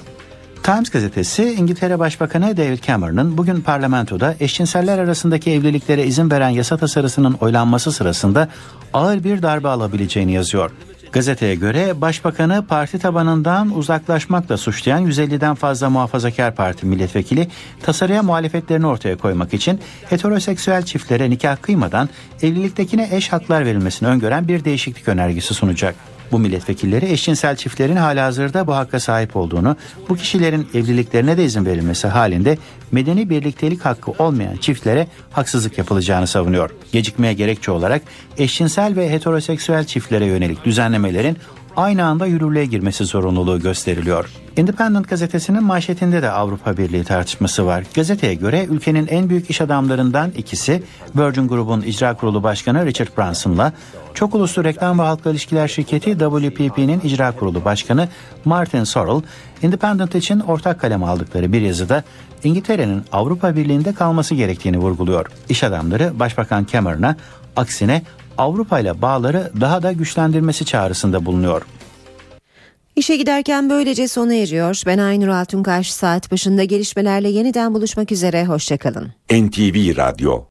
Times gazetesi İngiltere Başbakanı David Cameron'ın bugün parlamentoda eşcinseller arasındaki evliliklere izin veren yasa tasarısının oylanması sırasında ağır bir darbe alabileceğini yazıyor. Gazeteye göre başbakanı parti tabanından uzaklaşmakla suçlayan 150'den fazla muhafazakar parti milletvekili tasarıya muhalefetlerini ortaya koymak için heteroseksüel çiftlere nikah kıymadan evliliktekine eş haklar verilmesini öngören bir değişiklik önergesi sunacak. Bu milletvekilleri eşcinsel çiftlerin halihazırda bu hakka sahip olduğunu, bu kişilerin evliliklerine de izin verilmesi halinde medeni birliktelik hakkı olmayan çiftlere haksızlık yapılacağını savunuyor. Gecikmeye gerekçe olarak eşcinsel ve heteroseksüel çiftlere yönelik düzenlemelerin aynı anda yürürlüğe girmesi zorunluluğu gösteriliyor. Independent gazetesinin manşetinde de Avrupa Birliği tartışması var. Gazeteye göre ülkenin en büyük iş adamlarından ikisi Virgin Group'un icra kurulu başkanı Richard Branson'la çok uluslu reklam ve halkla ilişkiler şirketi WPP'nin icra kurulu başkanı Martin Sorrell, Independent için ortak kalem aldıkları bir yazıda İngiltere'nin Avrupa Birliği'nde kalması gerektiğini vurguluyor. İş adamları Başbakan Cameron'a aksine Avrupa ile bağları daha da güçlendirmesi çağrısında bulunuyor. İşe giderken böylece sona eriyor. Ben Aynur Altunkaş saat başında gelişmelerle yeniden buluşmak üzere. Hoşçakalın. NTV Radyo